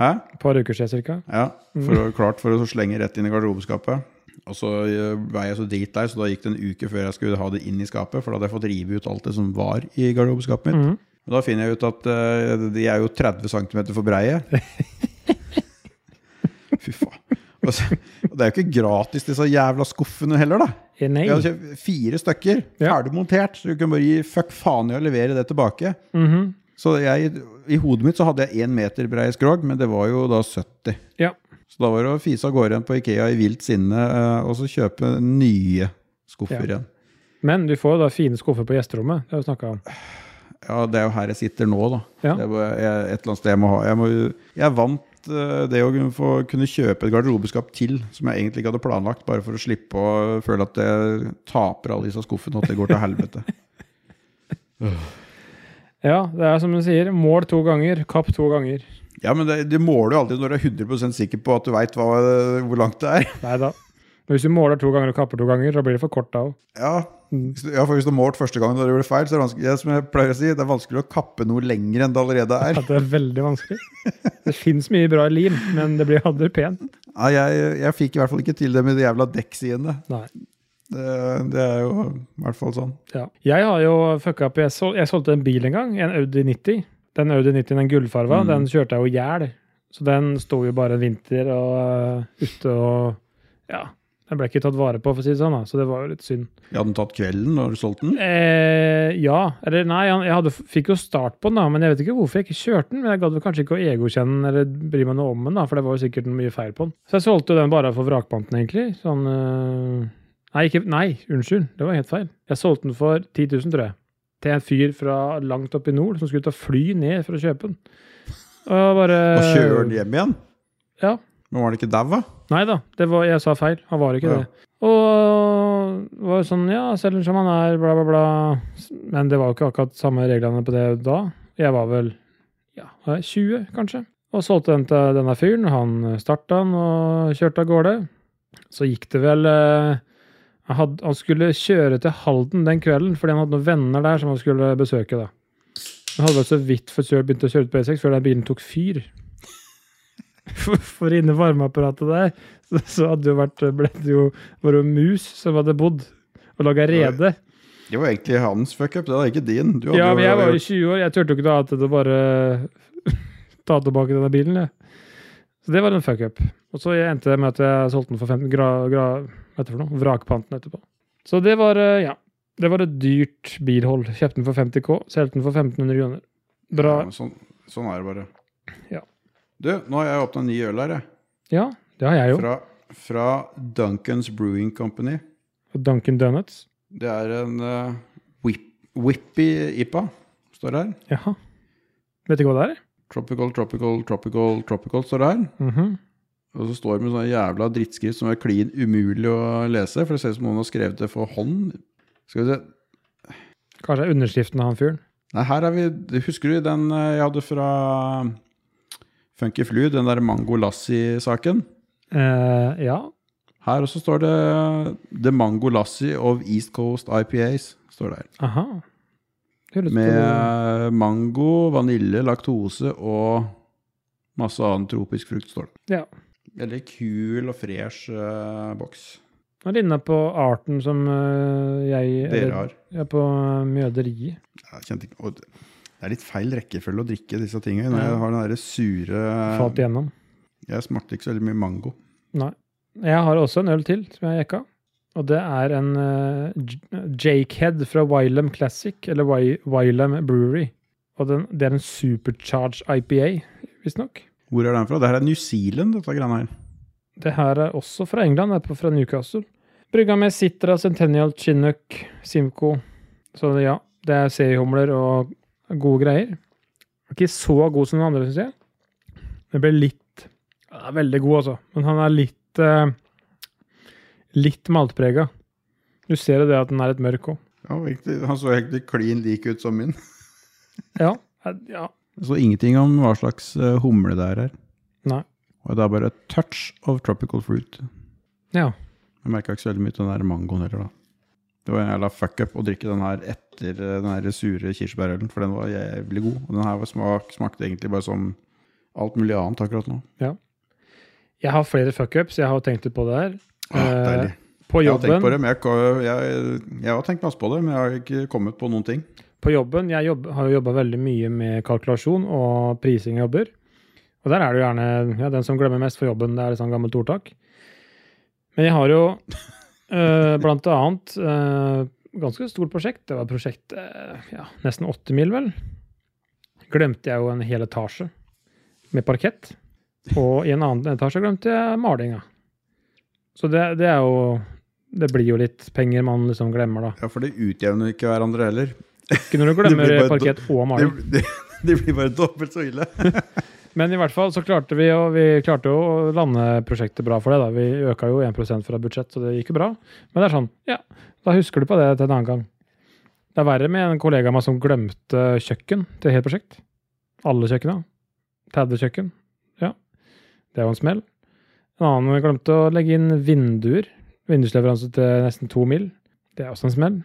Hæ? Et par uker siden cirka. Ja, for å, klart for å slenge rett inn i garderobeskapet. Og så eh, var jeg så dritlei, så da gikk det en uke før jeg skulle ha det inn i skapet. For da hadde jeg fått rive ut alt det som var i garderobeskapet mitt. Mm. Og da finner jeg ut at uh, de er jo 30 cm for breie. Fy faen. Og, så, og det er jo ikke gratis, disse jævla skuffene heller, da. Eh, Nei. Jeg hadde kjøpt fire stykker, Ja. ferdig montert. Så du kan bare gi fuck faen i å levere det tilbake. Mhm. Så jeg, i hodet mitt så hadde jeg én meter brei skrog, men det var jo da 70. Ja. Så da var det å fise av gårde igjen på Ikea i vilt sinne, eh, og så kjøpe nye skuffer Ja. igjen. Men du får jo da fine skuffer på gjesterommet. Det har vi snakka om. Ja, det er jo her jeg sitter nå, da. Ja. Det er et eller annet sted jeg må ha. Jeg, må, jeg vant eh, det å kunne få kunne kjøpe et garderobeskap til, som jeg egentlig ikke hadde planlagt, bare for å slippe å føle at jeg taper alle disse skuffene, og at det går til helvete. Ja, det er som du sier. Mål to ganger, kapp to ganger. Ja, men det, det måler jo alltid når du er 100% sikker på at du veit hvor langt det er. Nei da. Hvis du måler to ganger og kapper to ganger, da blir det for kort da òg. Ja, ja, for hvis du har målt første gang og det blir feil, så er det vanskelig, det, som jeg pleier å si, det er vanskelig å kappe noe lenger enn det allerede er. Ja, det er veldig vanskelig. Det fins mye bra lim, men det blir aldri pent. Ja, jeg, jeg fikk i hvert fall ikke til det med de jævla dekksidene. Nei. Det, det er jo i hvert fall sånn. Ja. Jeg har jo fucka opp jeg, sol, jeg solgte en bil en gang, en Audi 90. Den Audi 90, den gullfarva, Mm. den kjørte jeg jo i hjel. Så den sto jo bare en vinter og øh, ute og Ja. Den ble ikke tatt vare på, for å si det sånn, da. så det var jo litt synd. Jeg hadde den tatt kvelden når du solgte den. Eh, ja. Eller nei, jeg hadde, fikk jo start på den, da, men jeg vet ikke hvorfor jeg ikke kjørte den. Men jeg gadd kanskje ikke å egokjenne den eller bry meg noe om den, da, for det var jo sikkert mye feil på den. Så jeg solgte den bare for vrakpanten, egentlig. Sånn øh, Nei, ikke, nei, unnskyld. Det var helt feil. Jeg solgte den for 10 000, tror jeg. Til en fyr fra langt oppe i nord som skulle ta fly ned for å kjøpe den. Og bare Og kjøre den hjem igjen. Ja. Men var den ikke daua? Nei da, det var, jeg sa feil. Han var ikke Ja. det. Og var jo sånn, ja, selv som han er, bla, bla, bla. Men det var jo ikke akkurat samme reglene på det da. Jeg var vel ja, 20, kanskje. Og solgte den til denne fyren. Han starta den og kjørte av gårde. Så gikk det vel eh, han, hadde, han skulle kjøre til Halden den kvelden fordi han hadde noen venner der som han skulle besøke. da. Han hadde vel så vidt kjørt, begynt å kjøre ut på E6 før den bilen tok fyr. For, for inne varmeapparatet der så, så hadde jo vært ble det jo, var det mus som hadde bodd og laga rede. Det var egentlig hans fuckup, det var ikke din. Ja, men jeg var jo gjort- 20 år. Jeg turte jo ikke da enn å bare ta tilbake denne bilen. Jeg. Så det var en fuck up. Og så endte det med at jeg solgte den for 15 grader. gra, heter det for noe? vrakpanten etterpå. Så det var, eh, ja. Det var et dyrt bilhold. Kjøpte den for 50K, solgte den for 1500 kroner. Bra. Ja, sånn, sånn er det bare. Ja. Du, nå har jeg åpna en ny øl her, jeg. Ja, det har jeg jo. Fra, fra Duncans Brewing Company. Og Dunkin Donuts. Det er en uh, whip, Whippy IPA, står det her. Jaha. Vet ikke hva det er? Tropical, tropical, tropical, tropical står det her. Mhm. Og så står det med sånn jævla drittskrift som er klin umulig å lese, for det ser ut som noen har skrevet det for hånd. Skal vi se Kanskje er underskriften av han fyren. Nei, her er vi Husker du den eh, jeg hadde fra Funky Flu, den der Mango Lassi-saken? Eh, ja. Her også står det The Mango Lassi of East Coast IPAs. står det her. Aha. Med mango, vanilje, laktose og masse annen tropisk frukt, står det. Ja. Veldig kul og fresh uh, boks. Nå er det inne på arten som uh, jeg Dere har. Ja, på eh, mjøderiet. Det er litt feil rekkefølge å drikke disse tingene. Når jeg har den derre sure Falt igjennom. Jeg smakte ikke så veldig mye mango. Nei. Jeg har også en øl til som jeg jekka. Og det er en uh, Jakehead fra Wylam Classic, eller Wy Wylam Brewery. Og den, det er en supercharged IPA, visstnok. Hvor er den fra? Det her er New Zealand, dette greiene her. Det her er også fra England, det er på- fra Newcastle. Brygga med Citra, Centennial, Chinook, Simco. Så ja, det er C-humler og gode greier. Ikke så god som den andre, syns jeg. Det ble litt ja, Veldig god, altså. Men han er litt eh, Litt maltprega. Du ser jo det at den er litt mørk òg. Ja, han så egentlig klin lik ut som min. Ja. ja. Det så ingenting om hva slags eh, humle det er her. Nei. Og det er bare a touch of tropical fruit. Ja. Jeg merka ikke så veldig mye til den der mangoen heller, da. Det var en jævla fuck up å drikke den her etter eh, den her sure kirsebærølen, for den var jævlig god. Og den her var smak, smakte egentlig bare som alt mulig annet akkurat nå. Ja. Jeg har flere fuckups. Jeg har tenkt litt på det her. Ah, på deilig. På Jeg har tenkt jobben, på det, men jeg, jeg, jeg har tenkt masse på det, men jeg har ikke kommet på noen ting. På jobben jeg jobb, har jo jobba veldig mye med kalkulasjon og prising av jobber. Og der er det jo gjerne ja, den som glemmer mest for jobben, det er et sånt gammelt ordtak. Men jeg har jo eh, blant annet eh, ganske stort prosjekt. Det var prosjekt eh, ja, nesten åtte mil, vel. Glemte jeg jo en hel etasje med parkett. Og i en annen etasje glemte jeg malinga. Så det, det er jo Det blir jo litt penger man liksom glemmer, da. Ja, for det utjevner ikke hverandre heller. Ikke når du glemmer parkett og maling. det, det blir bare dobbelt så ille. Men i hvert fall så klarte vi, og vi klarte å lande prosjektet bra for det. da. Vi øka jo 1% fra budsjett, så det gikk jo bra. Men det er sånn, ja, da husker du på det til en annen gang. Det er verre med en kollega av meg som glemte kjøkken til et helt prosjekt. Alle kjøkkena. 30 kjøkken. Ja. Det er jo en smell. En annen glemte å legge inn vinduer. Vindusleveranse til nesten to mil. Det er også en smell.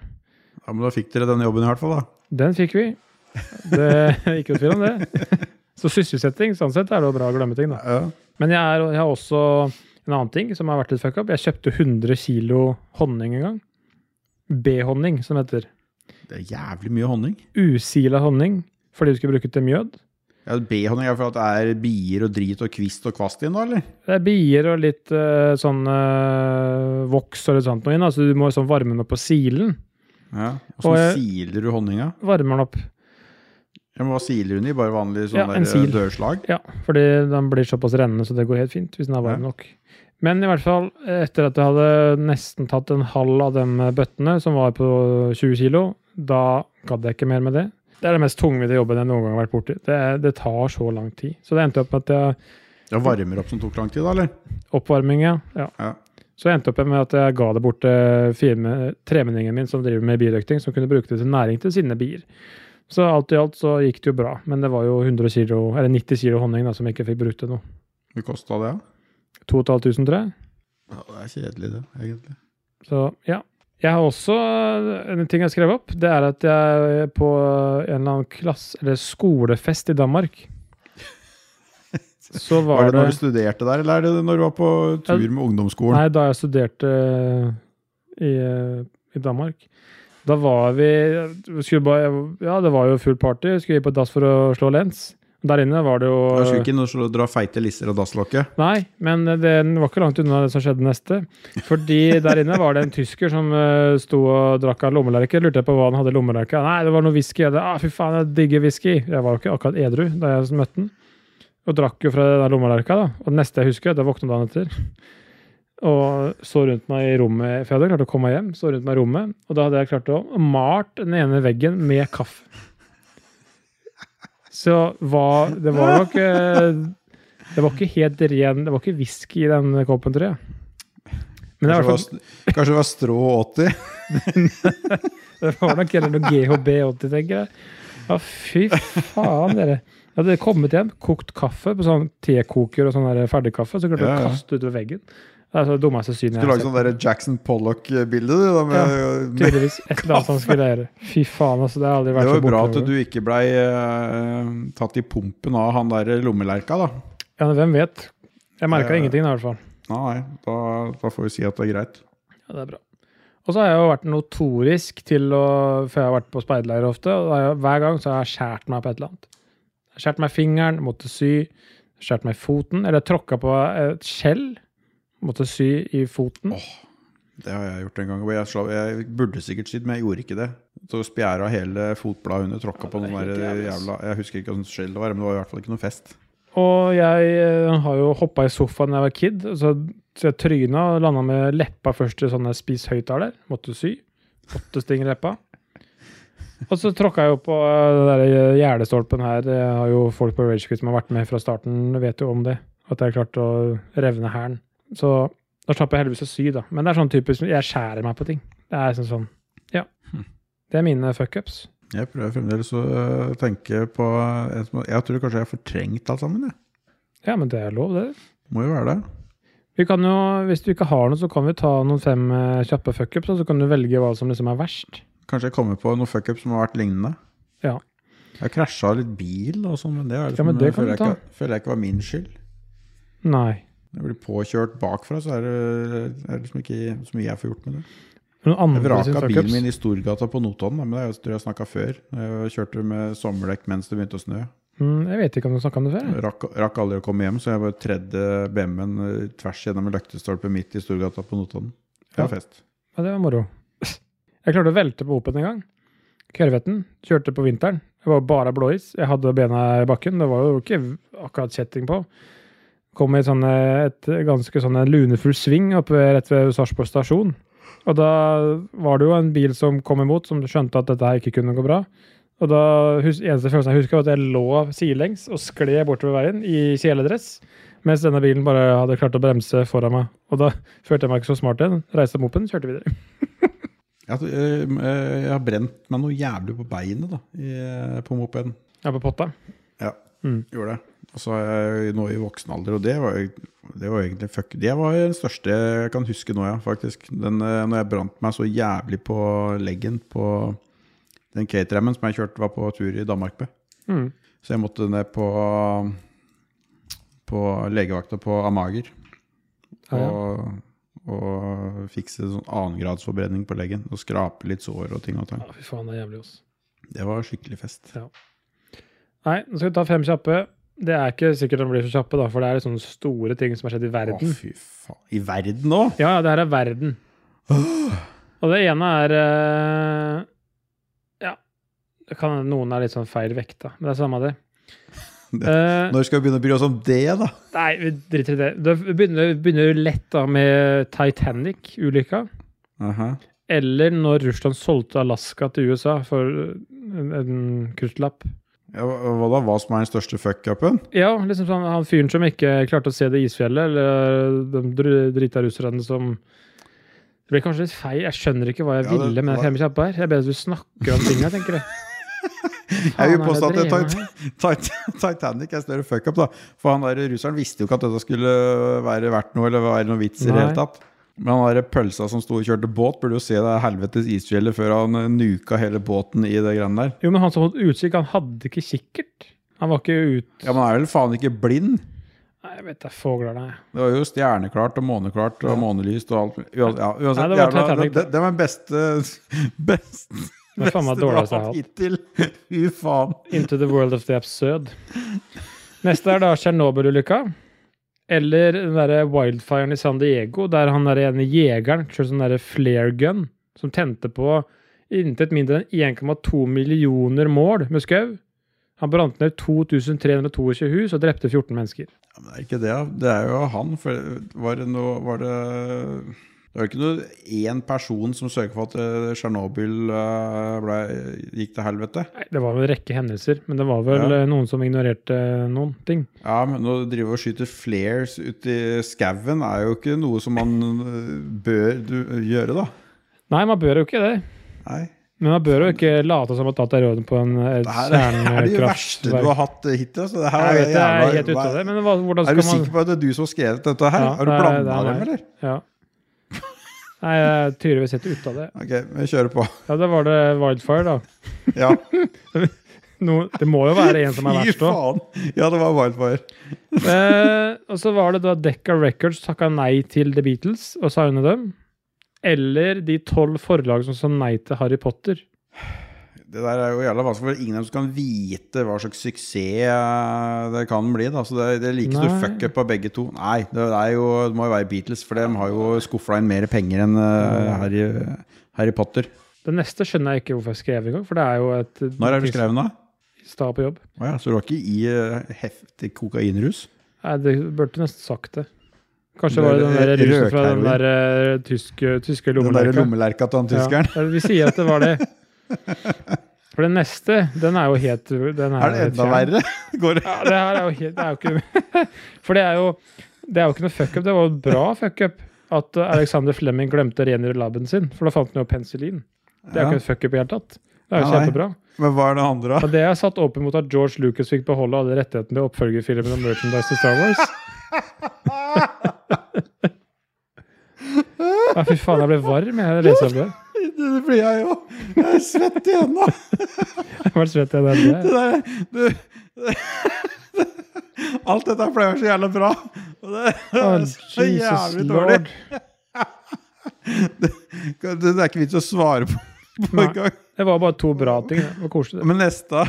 Ja, Men da fikk dere denne jobben i hvert fall, da. Den fikk vi. Det er ikke noe tvil om det. Så sysselsetting, sånn sett er det jo bra å glemme ting, da. Ja. Men jeg, er, jeg har også en annen ting som har vært litt fucka. Jeg kjøpte 100 kilo honning en gang. B-honning, som heter. Det er jævlig mye honning. Usila honning, fordi du skulle bruke til mjød. Ja, B-honning er for at det er bier og drit og kvist og kvast igjen, da, eller? Det er bier og litt uh, sånn uh, voks og litt sånt noe inn, så du må sånn varme den opp på silen. Ja. Og Åssen siler du honninga? Varmer den opp. Ja, men Hva siler hun i? Bare vanlig sånn Ja, en der, sil. eh, dørslag? Ja, fordi den blir såpass rennende, så det går helt fint hvis den er varm nok. Men i hvert fall, etter at jeg hadde nesten tatt en halv av de bøttene, som var på 20 kilo, da gadd jeg ikke mer med det. Det er det mest tungvinte jobben jeg noen gang har vært borti. Det, det tar så lang tid. Så det endte opp med at jeg Det varmer opp som tok lang tid, da, eller? Oppvarming, ja. ja. Ja. Så jeg endte opp med at jeg ga det bort til tremenningen min som driver med birøkting, som kunne bruke det til næring til sine bier. Så alt i alt så gikk det jo bra. Men det var jo 100 kilo, eller 90 kilo honning da, som jeg ikke fikk brukt til noe. Hvor kosta det? da? 2500, tror jeg. Ja, det er kjedelig, det, egentlig. Så ja. Jeg har også en ting jeg skrev opp. Det er at jeg på en eller annen klasse, eller skolefest i Danmark Så Var var det når du studerte der, eller er det når du var på tur med ungdomsskolen? Nei, da jeg studerte i, i Danmark. Da var vi bare, Ja, det var jo full party. Skulle vi på dass for å slå lens. Der inne var det jo Du skulle jo ikke inn og dra feite lisser av dasslokket? Nei, men det var ikke langt unna det som skjedde neste. Fordi der inne var det en tysker som eh, sto og drakk av lommelerke. Lurte jeg på hva han hadde i lommelerka. Nei, det var noe whisky. Ah, fy faen, jeg digger whisky. Jeg var jo ikke akkurat edru da jeg møtte han. Og drakk jo fra den lommelerka, da. Og det neste jeg husker, det våkna dagen etter. Og så rundt meg i rommet, for jeg hadde klart å komme meg hjem. Så rundt meg i rommet, Og da hadde jeg klart å malt den ene veggen med kaffe. Så hva Det var nok eh, Det var ikke helt ren Det var ikke whisky i den koppen, tror jeg. Men det, Kanskje, det var, kanskje det var strå 80? det var nok heller noe GHB80, tenker jeg. Ja, fy faen, dere. Hadde kommet hjem, kokt kaffe på sånn tekoker og sånn der ferdigkaffe, så klarte jeg Ja, å kaste utover veggen. Det er så det dummeste synet Du lagde sett. sånn der Jackson Pollock-bilde, du. Med, ja, Tydeligvis et eller annet han skulle gjøre. Fy faen, altså. Det har aldri det vært så var bra at du ikke blei uh, tatt i pumpen av han der lommelerka, da. Ja, men hvem vet? Jeg merka ingenting, i hvert fall. Nei, da, da får vi si at det er greit. Ja, det er bra. Og så har jeg jo vært notorisk til å For jeg har vært på speiderleir ofte, og hver gang så har jeg skjært meg på et eller annet. Jeg meg fingeren, måtte sy. Skjært meg foten, eller tråkka på et skjell. Måtte sy i foten. Det har jeg gjort en gang. Jeg, slav, jeg burde sikkert sydd, men jeg gjorde ikke det. Så spjæra hele fotbladet under tråkka på er noen der jævla Jeg husker ikke hvilken skjell det var, men det var i hvert fall ikke noe fest. Og jeg eh, har jo hoppa i sofaen da jeg var kid, så, så jeg tryna og landa med leppa først i sånne spis høyttaler. Måtte sy. Åtte stinger i leppa. Og så tråkka jeg jo på eh, den der gjerdestolpen her. Det har jo folk på Ragequit som har vært med fra starten, vet jo om det. At jeg klarte å revne hælen. Så da slapp jeg heldigvis å sy, da. Men det er sånn typisk Jeg skjærer meg på ting. Det er sånn sånn Ja. Det er mine fuckups. Jeg prøver fremdeles å tenke på Jeg tror kanskje jeg har fortrengt alt sammen. Jeg. Ja, men det er lov, det. Må jo være det. Vi kan jo, Hvis du ikke har noe, så kan vi ta noen fem eh, kjappe fuckups, og så kan du velge hva som liksom er verst. Kanskje jeg kommer på noe fuckup som har vært lignende. Ja. Jeg krasja litt bil og sånn, men det, er liksom, Ja, men det føler, jeg ikke, føler jeg ikke var min skyld. Nei. Når jeg blir påkjørt bakfra, så er det, er det liksom ikke så mye jeg får gjort med det. Jeg vraka bilen min i Storgata på Notodden, men det tror jeg- jeg snakka før. Jeg kjørte med sommerdekk mens det begynte å snø. Mm, jeg vet ikke om du snakka om det før. jeg. Rakk, rakk aldri å komme hjem, så jeg bare tredde BMW-en eh, tvers gjennom en løktestolpe midt i Storgata på Notodden. Det var Ja. fest. Ja, det var moro. Jeg klarte å velte på Open en gang. Kørveten. Kjørte på vinteren. Det var bare blåis. Jeg hadde bena i bakken. Det var jo ikke akkurat kjetting på. Kom i sånne, et ganske sånn lunefull sving oppe rett ved Sarpsborg stasjon. Og da var det jo en bil som kom imot, som skjønte at dette her ikke kunne gå bra. Og da, eneste følelsen jeg husker, var at jeg lå sidelengs og skled bortover veien i kjeledress, mens denne bilen bare hadde klart å bremse foran meg. Og da følte jeg meg ikke så smart igjen. Reiste mopen, kjørte videre. Jeg, eh, eh, jeg har brent meg noe jævlig på beinet da, i, eh, på mopeden. Ja, på potta. Ja, Mm. gjorde det. Og så jeg nå i voksen alder, og det var, det var egentlig fuck. Det var den største jeg kan huske nå, ja, faktisk. Den, når jeg brant meg så jævlig på leggen på den caterhammen som jeg kjørte, var på tur i Danmark med. Mm. Så jeg måtte ned på, på legevakta på Amager. Ja, ja. Og, fikse sånn annengradsforbrenning på leggen. Og skrape litt sår og ting og tang. Ja, fy faen, det er jævlig, også. Det var skikkelig fest. Nei, nå skal vi ta fem kjappe. Det er ikke sikkert de blir så kjappe, da, for det er sånne store ting som har skjedd i Å, verden. fy faen. I verden òg? Ja, ja, det her er verden. Og det ene er eh, Ja, kan, noen er litt sånn feil vekt, da, men det er samme det. Eh, Når skal vi begynne å bry oss om det, da? nei, vi driter i det. Da begynner, begynner lett da med Titanic-ulykka. Aha. Eller når Russland solgte Alaska til USA for en, en krutlapp. Ja, hva da? Hva som er den største fuck-upen? Ja, liksom sånn, han fyren som ikke klarte å se det isfjellet, eller de dr- drita russerne som Det ble kanskje litt feil, jeg skjønner ikke hva jeg Ja, det ville med var- fem kjappe her. Jeg ber at du snakker om tinga, tenker jeg. Jeg vil er påstå at det det Titanic er større fuck-up, da. For han der russeren visste jo ikke at dette skulle være verdt noe, eller være noen vits i det hele tatt. Men han der pølsa som sto og kjørte båt, burde jo se det helvetes isfjellet før han eh, nuka hele båten i det greiene der. Jo, men han som holdt utkikk, han hadde ikke kikkert. Han var ikke ut... Ja, men han er vel faen ikke blind? Nei, jeg vet da fogler, nei. Det var jo stjerneklart og måneklart og månelyst og alt. Ja, uansett Nei, det var jævla- Titanic, det, det var den beste, beste Det er faen meg dårligste jeg har hatt. Fy faen. Into the world of the absurd. Neste er da Tsjernobyl-ulykka. Eller den derre wildfiren i San Diego, der han der ene jegeren kjørte sånn derre flare gun som tente på intet mindre enn 1,2 millioner mål med skau. Han brant ned 2322 hus og drepte 14 mennesker. Ja, men det er ikke det. Det er jo han. For var det noe Var det Det var ikke noe én person som sørget for at eh, Tsjernobyl eh, gikk til helvete. Nei, det var vel en rekke hendelser, men det var vel Ja. eh, noen som ignorerte noen ting. Ja, men å drive og skyte flares uti i skauen er jo ikke noe som man bør gjøre, da. Nei, man bør jo ikke det. Nei. Men man bør jo ikke late som at tatt er råden på en kjernekraftverk. Det er det verste du har hatt hittil. Så det her Jeg er vet jeg er jævla- helt ute av det, men hvordan Er du man sikker på at det er du som har skrevet dette her? Ja, har du er- blanda er dem, eller? Ja. Nei, jeg er tydeligvis helt ute av det. Ok, vi kjører på. Ja, da var det Wildfire, da. Ja. No, det må jo være en som er Fy verst òg. faen! Ja, det var Wildfire. Eh, og så var det da Decca Records takka nei til The Beatles og signa dem. Eller de tolv forlagene som sa nei til Harry Potter. Det der er jo jævla vanskelig, for ingen av dem kan vite hva slags suksess eh, det kan bli. Da. Så det, det er like stor fuck-up av begge to. Nei, det, er jo, det må jo være Beatles, for de har jo skuffa inn mer penger enn uh, Harry, Harry Potter. Det neste skjønner jeg ikke hvorfor jeg skrev engang, for det er jo et Når er du skrevet, da? Stad på jobb. Å ja, så du var ikke i uh, heftig kokainrus? Nei, det burde nesten sagt det. Kanskje var det den der er rusen fra den der uh, tyske, tyske Den der lommelerka. lommelerka til han tyskeren? Ja, vi sier at det var det. For den neste, den er jo helt den Er det enda verre? Går det? Ja, det her er jo helt Det er jo ikke For det er jo Det er jo ikke noe fuckup. Det var jo bra fuckup at uh, Alexander Flemming glemte å rengjøre laben sin, for da fant han jo penicillin. Det er jo Ja. ikke et fuckup i det hele tatt. Det er jo ja, kjempebra. Men hva er det andre? da? det er satt opp imot at George Lucas fikk beholde alle rettighetene til oppfølgerfilmen og merchandise til Star Wars. Ja, fy faen, jeg ble varm jeg leste om det. Det blir jeg jo. Jeg er svett i hendene. Jeg ble svett i du, alt dette pleier så jævla bra. Og det, det er så jævlig dårlig. Det, det er ikke vits å svare på, på Nei. gang. Det var bare to bra ting. Det var koselig. Men neste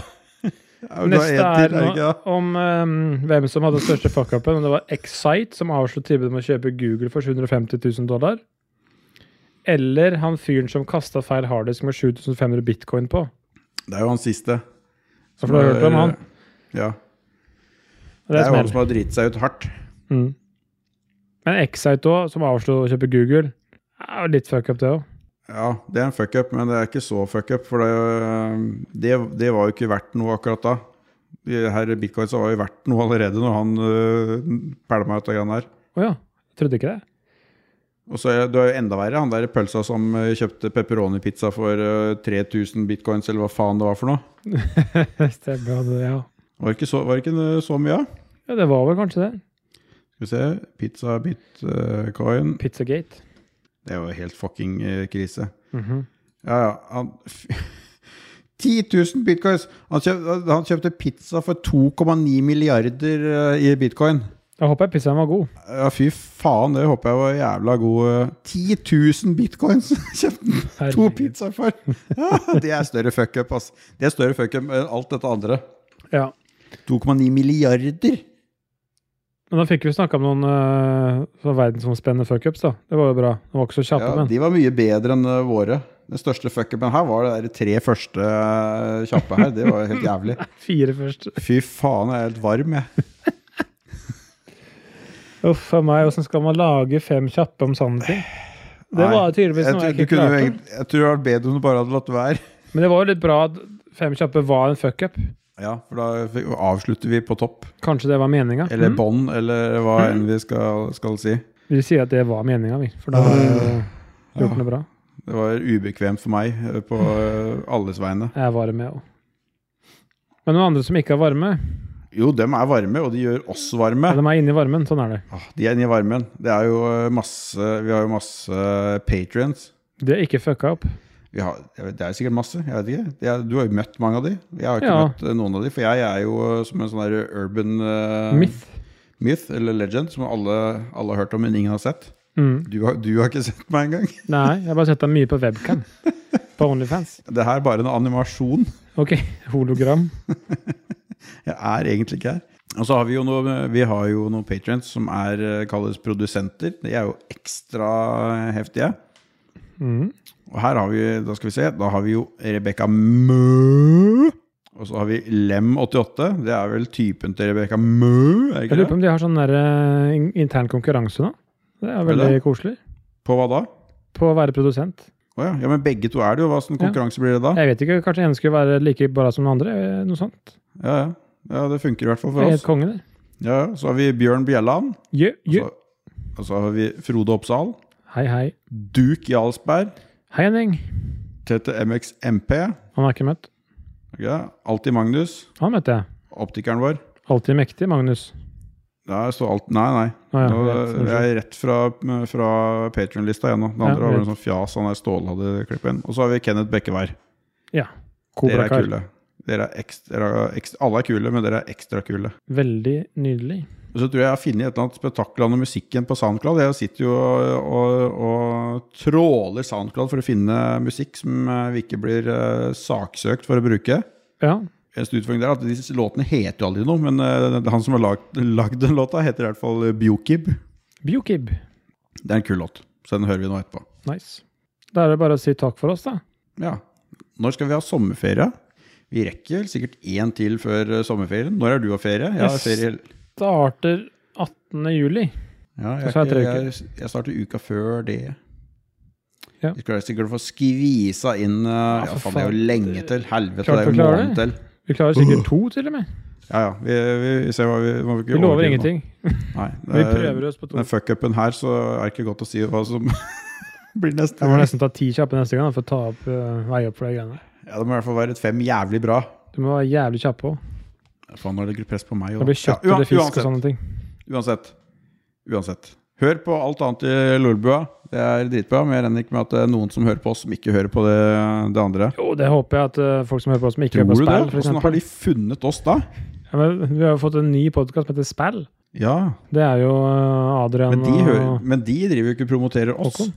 ja, Neste er til, er om um, hvem som hadde største fuckupen. Det var Excite som avslo tilbudet om å kjøpe Google for 750 000 dollar. Eller han fyren som kasta feil harddisk med 7500 bitcoin på. Det er jo han siste. Så for du har hørt om han? Ja. Det er jo han som har driti seg ut hardt. Mm. Men Excite òg, som avslo å kjøpe Google, er jo litt fuckup, det òg. Ja, det er en fuck-up, men det er ikke så fuck-up. For det, det, det var jo ikke verdt noe akkurat da. De Bitcoin så var jo verdt noe allerede når han uh, pælma ut av greiene der. Å ja. Trodde ikke det. Og så er det er jo enda verre, han der pølsa som eh, kjøpte pepperoni-pizza for eh, 3000 bitcoins, eller hva faen det var for noe. Stemmer, det, ja. Var det ikke så, det ikke så mye av? ja. Det var vel kanskje det. Skal vi se. Pizza, bitcoin Pizzagate. Det er jo helt fucking krise. krise. -hmm. Ja, ja. Han, 10 000 bitcoins! Han kjøpte, han kjøpte pizza for 2,9 milliarder eh, i bitcoin. Jeg håper jeg pizzaen var god. Ja, fy faen, det håper jeg var jævla god. eh. 10 000 bitcoins kjøpte han to pizzaer for! Ja, det er større fuck-up, ass. Det er større fuck-up enn alt dette andre. Ja. 2,9 milliarder! Men da fikk vi snakka om noen uh, verdensomspennende fuckups, da. Det var jo bra. De var ikke så kjappe, Ja, men. de var mye bedre enn eh, våre. Den største fuck-upen her var det der tre første eh, kjappe her. Det var helt jævlig. Fire første. Fy faen, jeg er helt varm, jeg. Uff a meg, åssen skal man lage fem kjappe om sånne ting? Det Nei, var tydeligvis noe jeg, jeg ikke klarte. egentlig- jeg tror det hadde vært bedre om du bare hadde latt være. Men det var jo litt bra at fem kjappe var en fuckup. Ja, for da avslutter vi på topp. Kanskje det var meninga? Eller Mm. bånd, eller hva Mm. enn vi skal, skal si. Vi sier at det var meninga, vi. For da har vi gjort det bra. Det var ubekvemt for meg eh, på eh, alles vegne. Jeg varm, jeg òg. Men noen andre som ikke er varme, Jo, dem er varme, og de gjør oss varme. ja, de er inne i varmen. Sånn er det. Ah, De er inne i varmen. Det er jo eh, masse Vi har jo masse patrients. Det er ikke fucka opp. Vi har, det er sikkert masse. Jeg vet ikke. Er, du har jo møtt mange av de. Jeg har ikke Ja. møtt eh, noen av de, for jeg er jo eh, som en sånn der urban uh, Myth. myth, eller legend, som alle, alle har hørt om, men ingen har sett. Mm. Du har, du har ikke sett meg engang. Nei, jeg har bare sett dem mye på webcam. på Onlyfans. Det her er bare en animasjon. Ok, hologram. Jeg er egentlig ikke her. Og så har vi jo noe, vi noen patrients som er, eh, kalles produsenter. De er jo ekstra heftige. Mm. Og her har vi, da skal vi se, da har vi jo Rebekka Mø. Og så har vi Lem88. Det er vel typen til Rebekka Mø? Jeg lurer på om de har sånn der, eh, intern konkurranse nå. Det er veldig det? koselig. På hva da? På å være produsent. Oh, ja. ja, men begge to er det jo. Hva slags Ja. konkurranse blir det da? Jeg vet ikke, kanskje en skulle være like bra som den andre? eh, Noe sånt. Ja, ja. ja, det funker i hvert fall for oss. helt konge, det. Ja, ja. Så har vi Bjørn Bjelland. Jø, Og så, og så har vi Frode Oppsal. Hei, hei. Duke Jarlsberg. Hei, Henning. TTMX MP. Han har ikke møtt. Ja, Alltid Magnus. Han møtte jeg. Optikeren vår. Alltid mektig, Magnus. Der står alt Nei, nei. Ah, ja, Nå, rett, jeg er rett fra, fra Patreon-lista igjen nå. Det Ja, andre var greit. en sånn fjas han der Ståle hadde klippet inn. Og så har vi Kenneth Bekkevær. Ja. Dere er kule. Dere er ekstra, ekstra, alle er kule, men dere er ekstra kule. Veldig nydelig. Og så tror jeg jeg har funnet et eller annet spetakkel av musikken på Soundcloud. Jeg sitter jo og, og, og tråler Soundcloud for å finne musikk som eh, vi ikke blir eh, saksøkt for å bruke. Ja. Eneste utfordring der er at disse låtene heter jo aldri noe, men eh, han som har lagd den låta, heter i hvert fall Biokib. Biokib. Det er en kul låt, så den hører vi nå etterpå. Nice. Da er det bare å si takk for oss, da. Ja. Når skal vi ha sommerferie? Vi rekker vel sikkert én til før eh, sommerferien. Når er du og ferie? Jeg har ferie Starter 18. juli. Ja, jeg, er jeg, jeg, jeg starter uka før det. Ja. Vi skal sikkert få skvisa inn uh, Ja, for faen, det er jo lenge til. Helvete, det er jo klarer måned til. Vi klarer sikkert to, til og med. Ja, ja. Vi, vi, vi ser hva vi må ikke Vi lover ingenting. Nei, det Vi er- prøver oss på to. Den fuck-upen her, så er det ikke godt å si hva som blir neste. Jeg må nesten ta ti kjappe neste gang for å ta opp uh, vei opp for de greiene. Ja, Det må i hvert fall være et fem jævlig bra. Du må være jævlig kjapp òg. Faen, nå legger du press på meg. Det blir kjøtt Ja, eller fisk uansett. og sånne ting. Uansett. Uansett. Hør på alt annet i Lolbua. Det er dritbra, men jeg regner ikke med at det er noen som hører på oss, som ikke hører på det, det andre. Jo, det håper jeg at uh, folk som hører på oss, som ikke Tror hører på spill. Tror du det? Hvordan har de funnet oss da? Ja, men vi har jo fått en ny podkast som heter Spill. Ja, Det er jo Adrian men de, hører, og men de driver jo ikke og promoterer oss. Håkon.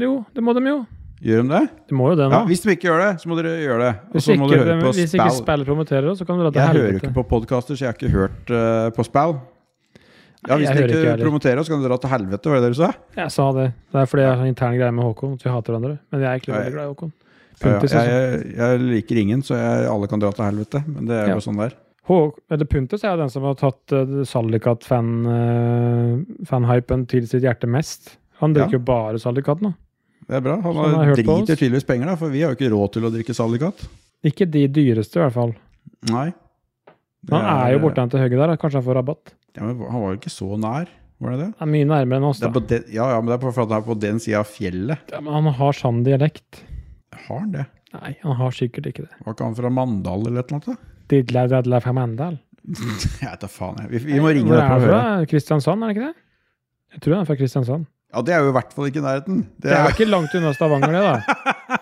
Jo, det må de jo. Gjør de det? De må jo det nå. Ja, Hvis de ikke gjør det, så må dere gjøre det. Hvis så ikke, dere på hvis ikke. Spill promoterer oss, så kan du dra til Jeg hører jo ikke på podkaster, så jeg har ikke hørt uh, på Spell. Ja, Hvis de dere ikke ikke promoterer oss, kan dere dra til helvete, var det du sa? Jeg sa det. Det er fordi jeg har en intern greie med Håkon. At vi hater hverandre. Men jeg er egentlig veldig glad i Håkon. Ja, ja. Puntis, altså. Jeg, jeg liker ingen, så jeg, alle kan dra til helvete. Men det er jo Ja. sånn der. Eller Puntis er jo den som har tatt uh, Sallikat-fanhypen til sitt hjerte mest. Han drikker jo bare Sallikat nå. Det er bra. Han har har driter tydeligvis penger, da, for vi har jo ikke råd til å drikke Salikat. Ikke de dyreste, i hvert fall. Nei. Det Han er jo borte til høyre der. Kanskje han får rabatt. Ja, men han var jo ikke så nær, var det det? Det er mye nærmere enn oss, da. er den, ja, ja, men det er på, han er på den sida av fjellet. Ja, men han har sann dialekt. Har han det? Nei, han har sikkert ikke det. Var ikke han fra Mandal eller et eller annet? da? Didla dadla fra Mandal. Jeg vet da faen, jeg. Vi, vi må ringe deg er på og høre. Kristiansand, er det ikke det? Jeg tror han er fra Kristiansand. Ja, det er jo i hvert fall ikke i nærheten. Det Det er er, ikke langt unna Stavanger, det, da.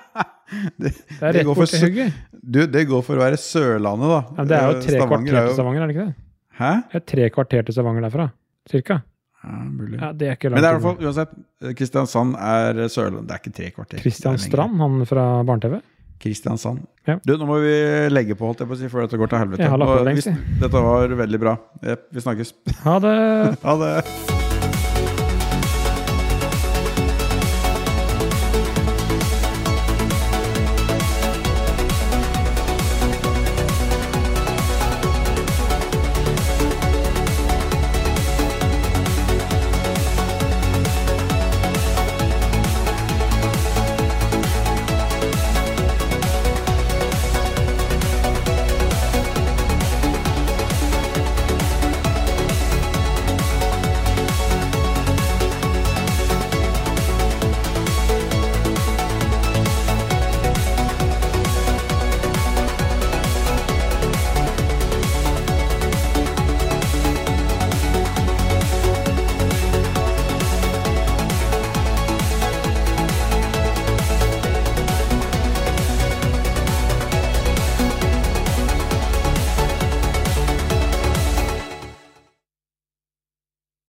det, Det er rett bort til hugget. du, det går for å være Sørlandet, da. Ja, det er jo Eh, tre Stavanger kvarter er til Stavanger, er det ikke det? Hæ? Det er tre kvarter til Stavanger derfra, cirka. Ja, mulig. Ja, det er ikke Men det er i hvert fall, uansett, eh, Kristiansand er Sørlandet. Det er ikke tre kvarter. Kristian Det er lenger. Strand, han fra Barne-TV. Kristiansand. Ja. Du, nå må vi legge på, holdt jeg på å si, før dette går til helvete. Jeg har lagt på lengst, hvis- Dette var veldig bra. Vi snakkes. Ha det! Ha det.